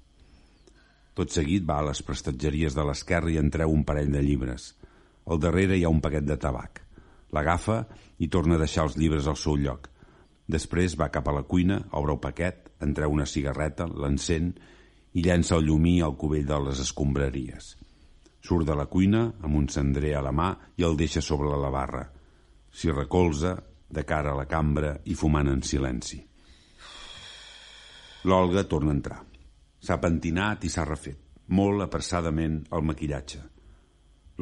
Tot seguit va a les prestatgeries de l'esquerra i en treu un parell de llibres. Al darrere hi ha un paquet de tabac. L'agafa i torna a deixar els llibres al seu lloc. Després va cap a la cuina, obre el paquet, en treu una cigarreta, l'encén i llença el llumí al cubell de les escombraries. Surt de la cuina amb un cendrer a la mà i el deixa sobre la barra. S'hi recolza, de cara a la cambra i fumant en silenci. L'Olga torna a entrar. S'ha pentinat i s'ha refet, molt apressadament el maquillatge.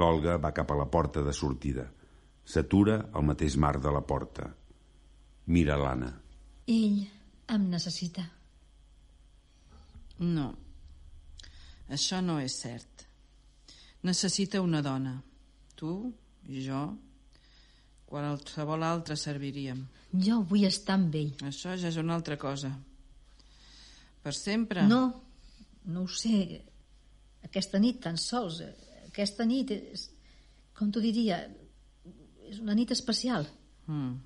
L'Olga va cap a la porta de sortida. S'atura al mateix marc de la porta. Mira l'Anna. Ell em necessita. no. Això no és cert. Necessita una dona. Tu i jo, qualsevol altre serviríem. Jo vull estar amb ell. Això ja és una altra cosa. Per sempre? No, no ho sé. Aquesta nit tan sols. Aquesta nit és, com t'ho diria, és una nit especial. Mm,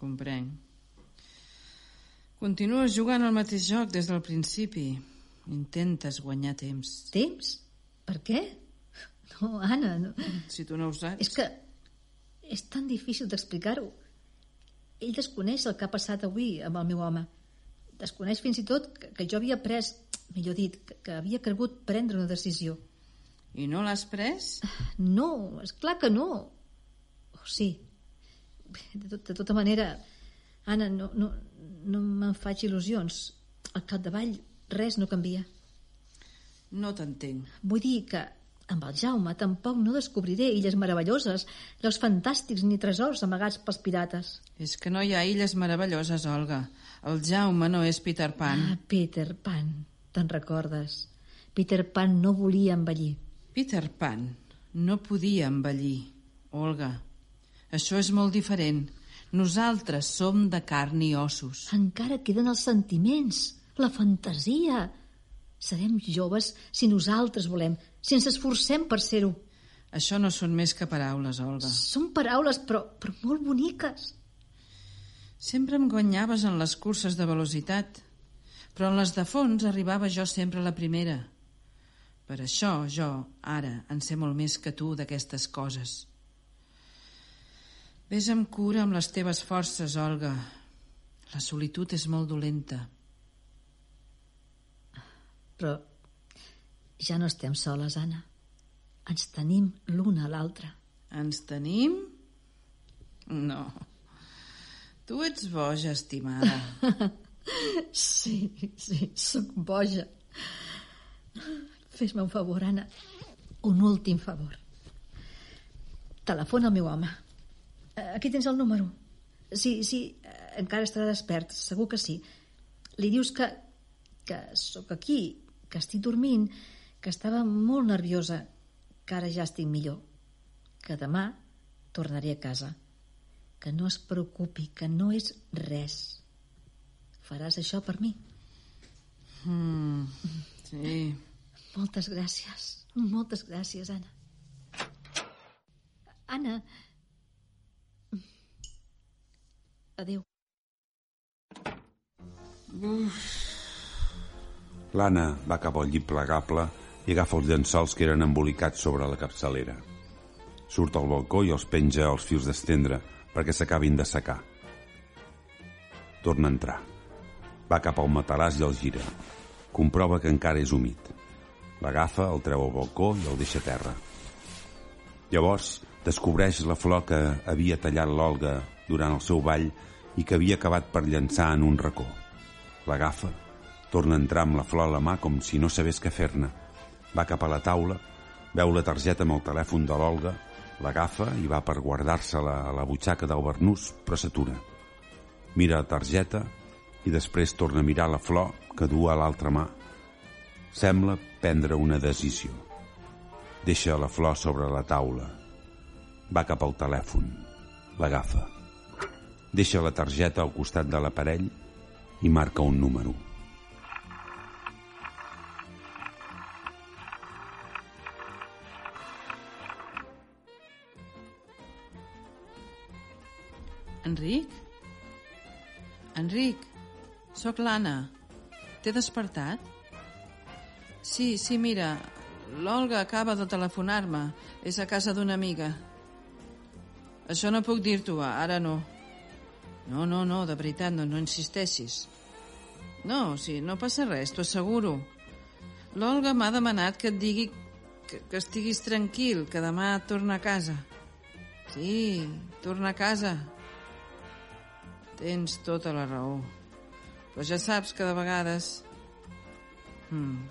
comprenc. Continues jugant al mateix joc des del principi. Intentes guanyar temps. Temps? Per què? No, Anna, no. Si tu no ho saps... és que és tan difícil d'explicar-ho. Ell desconeix el que ha passat avui amb el meu home. Desconeix fins i tot que, que jo havia pres, millor dit, que, que havia cregut prendre una decisió. I no l'has pres? No, és clar que no. Oh, sí. De, tot, de tota manera, Anna, no, no, no me'n faig il·lusions. Al capdavall, res no canvia. No t'entenc. Vull dir que amb el Jaume tampoc no descobriré illes meravelloses, llocs fantàstics ni tresors amagats pels pirates. És que no hi ha illes meravelloses, Olga. El Jaume no és Peter Pan. Ah, Peter Pan, te'n recordes? Peter Pan no volia envellir. Peter Pan no podia envellir. Olga, això és molt diferent. Nosaltres som de carn i ossos. Encara queden els sentiments, la fantasia. Serem joves si nosaltres volem, si ens esforcem per ser-ho. Això no són més que paraules, Olga. Són paraules, però, però molt boniques. Sempre em guanyaves en les curses de velocitat, però en les de fons arribava jo sempre la primera. Per això jo, ara, en sé molt més que tu d'aquestes coses. Ves amb cura amb les teves forces, Olga. La solitud és molt dolenta. Però ja no estem soles, Anna. Ens tenim l'una a l'altra. Ens tenim? No. Tu ets boja, estimada. Sí, sí, sóc boja. Fes-me un favor, Anna. Un últim favor. Telefona al meu home. Eh, Aquí tens el número. Sí, sí, eh, encara estarà despert, segur que sí. Li dius que, que sóc aquí, que estic dormint, que estava molt nerviosa, que ara ja estic millor, que demà tornaré a casa, que no es preocupi, que no és res. Faràs això per mi? Mm, sí. Moltes gràcies, moltes gràcies, Anna. Anna. Adéu. L'Anna va cap al llit plegable i agafa els llençols que eren embolicats sobre la capçalera. Surt al balcó i els penja als fils d'estendre perquè s'acabin de secar. Torna a entrar. Va cap al matalàs i el gira. Comprova que encara és humit. L'agafa, el treu al balcó i el deixa a terra. Llavors descobreix la flor que havia tallat l'Olga durant el seu ball i que havia acabat per llançar en un racó. L'agafa, torna a entrar amb la flor a la mà com si no sabés què fer-ne. Va cap a la taula, veu la targeta amb el telèfon de l'Olga, l'agafa i va per guardar-se-la a la butxaca del Bernús, però s'atura. Mira la targeta i després torna a mirar la flor que du a l'altra mà. Sembla prendre una decisió. Deixa la flor sobre la taula. Va cap al telèfon. L'agafa. Deixa la targeta al costat de l'aparell i marca un número. Enric? Enric, sóc l'Anna. T'he despertat? Sí, sí, mira, l'Olga acaba de telefonar-me. És a casa d'una amiga. Això no puc dir-t'ho, ara no. No, no, no, de veritat, no, no insisteixis. No, sí, no passa res, t'ho asseguro. L'Olga m'ha demanat que et digui que, que estiguis tranquil, que demà torna a casa. Sí, torna a casa. Tens tota la raó. Però ja saps que de vegades... Hmm,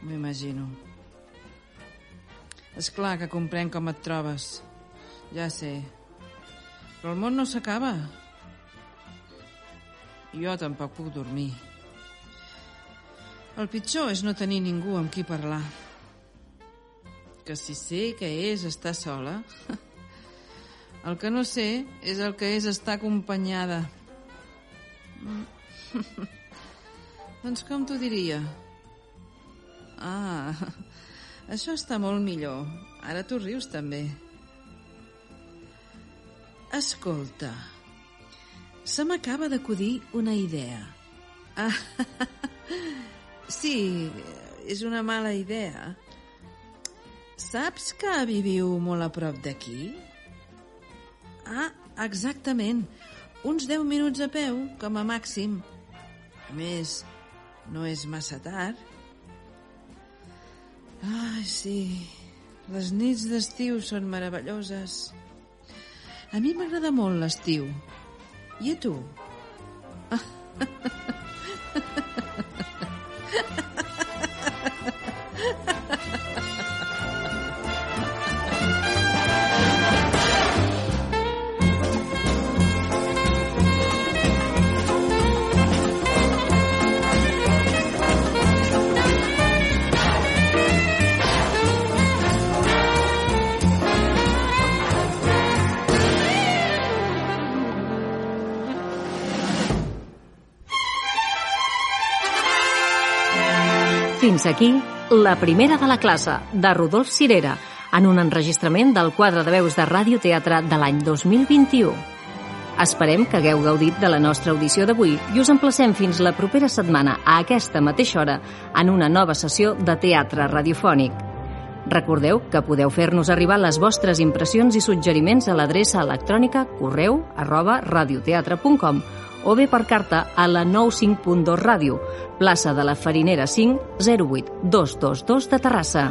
M'ho imagino. És clar que comprenc com et trobes. Ja sé. Però el món no s'acaba. Jo tampoc puc dormir. El pitjor és no tenir ningú amb qui parlar. Que si sé que és estar sola... El que no sé és el que és estar acompanyada. Mm. doncs com t'ho diria? Ah, això està molt millor. Ara tu rius també. Escolta, se m'acaba d'acudir una idea. Ah, sí, és una mala idea. Saps que viviu molt a prop d'aquí? Ah, exactament. Uns 10 minuts a peu, com a màxim. A més, no és massa tard. Ai, sí. Les nits d'estiu són meravelloses. A mi m'agrada molt l'estiu. I a tu? Fins aquí la primera de la classe, de Rodolf Cirera, en un enregistrament del quadre de veus de ràdio-teatre de l'any 2021. Esperem que hagueu gaudit de la nostra audició d'avui i us emplacem fins la propera setmana a aquesta mateixa hora en una nova sessió de teatre radiofònic. Recordeu que podeu fer-nos arribar les vostres impressions i suggeriments a l'adreça electrònica correu arroba radioteatre.com o bé per carta a la 95.2 Ràdio, plaça de la Farinera 5, 08 222 de Terrassa.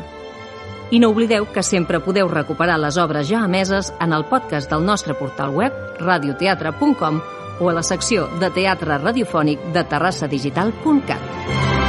I no oblideu que sempre podeu recuperar les obres ja emeses en el podcast del nostre portal web radioteatre.com o a la secció de teatre radiofònic de terrassadigital.cat.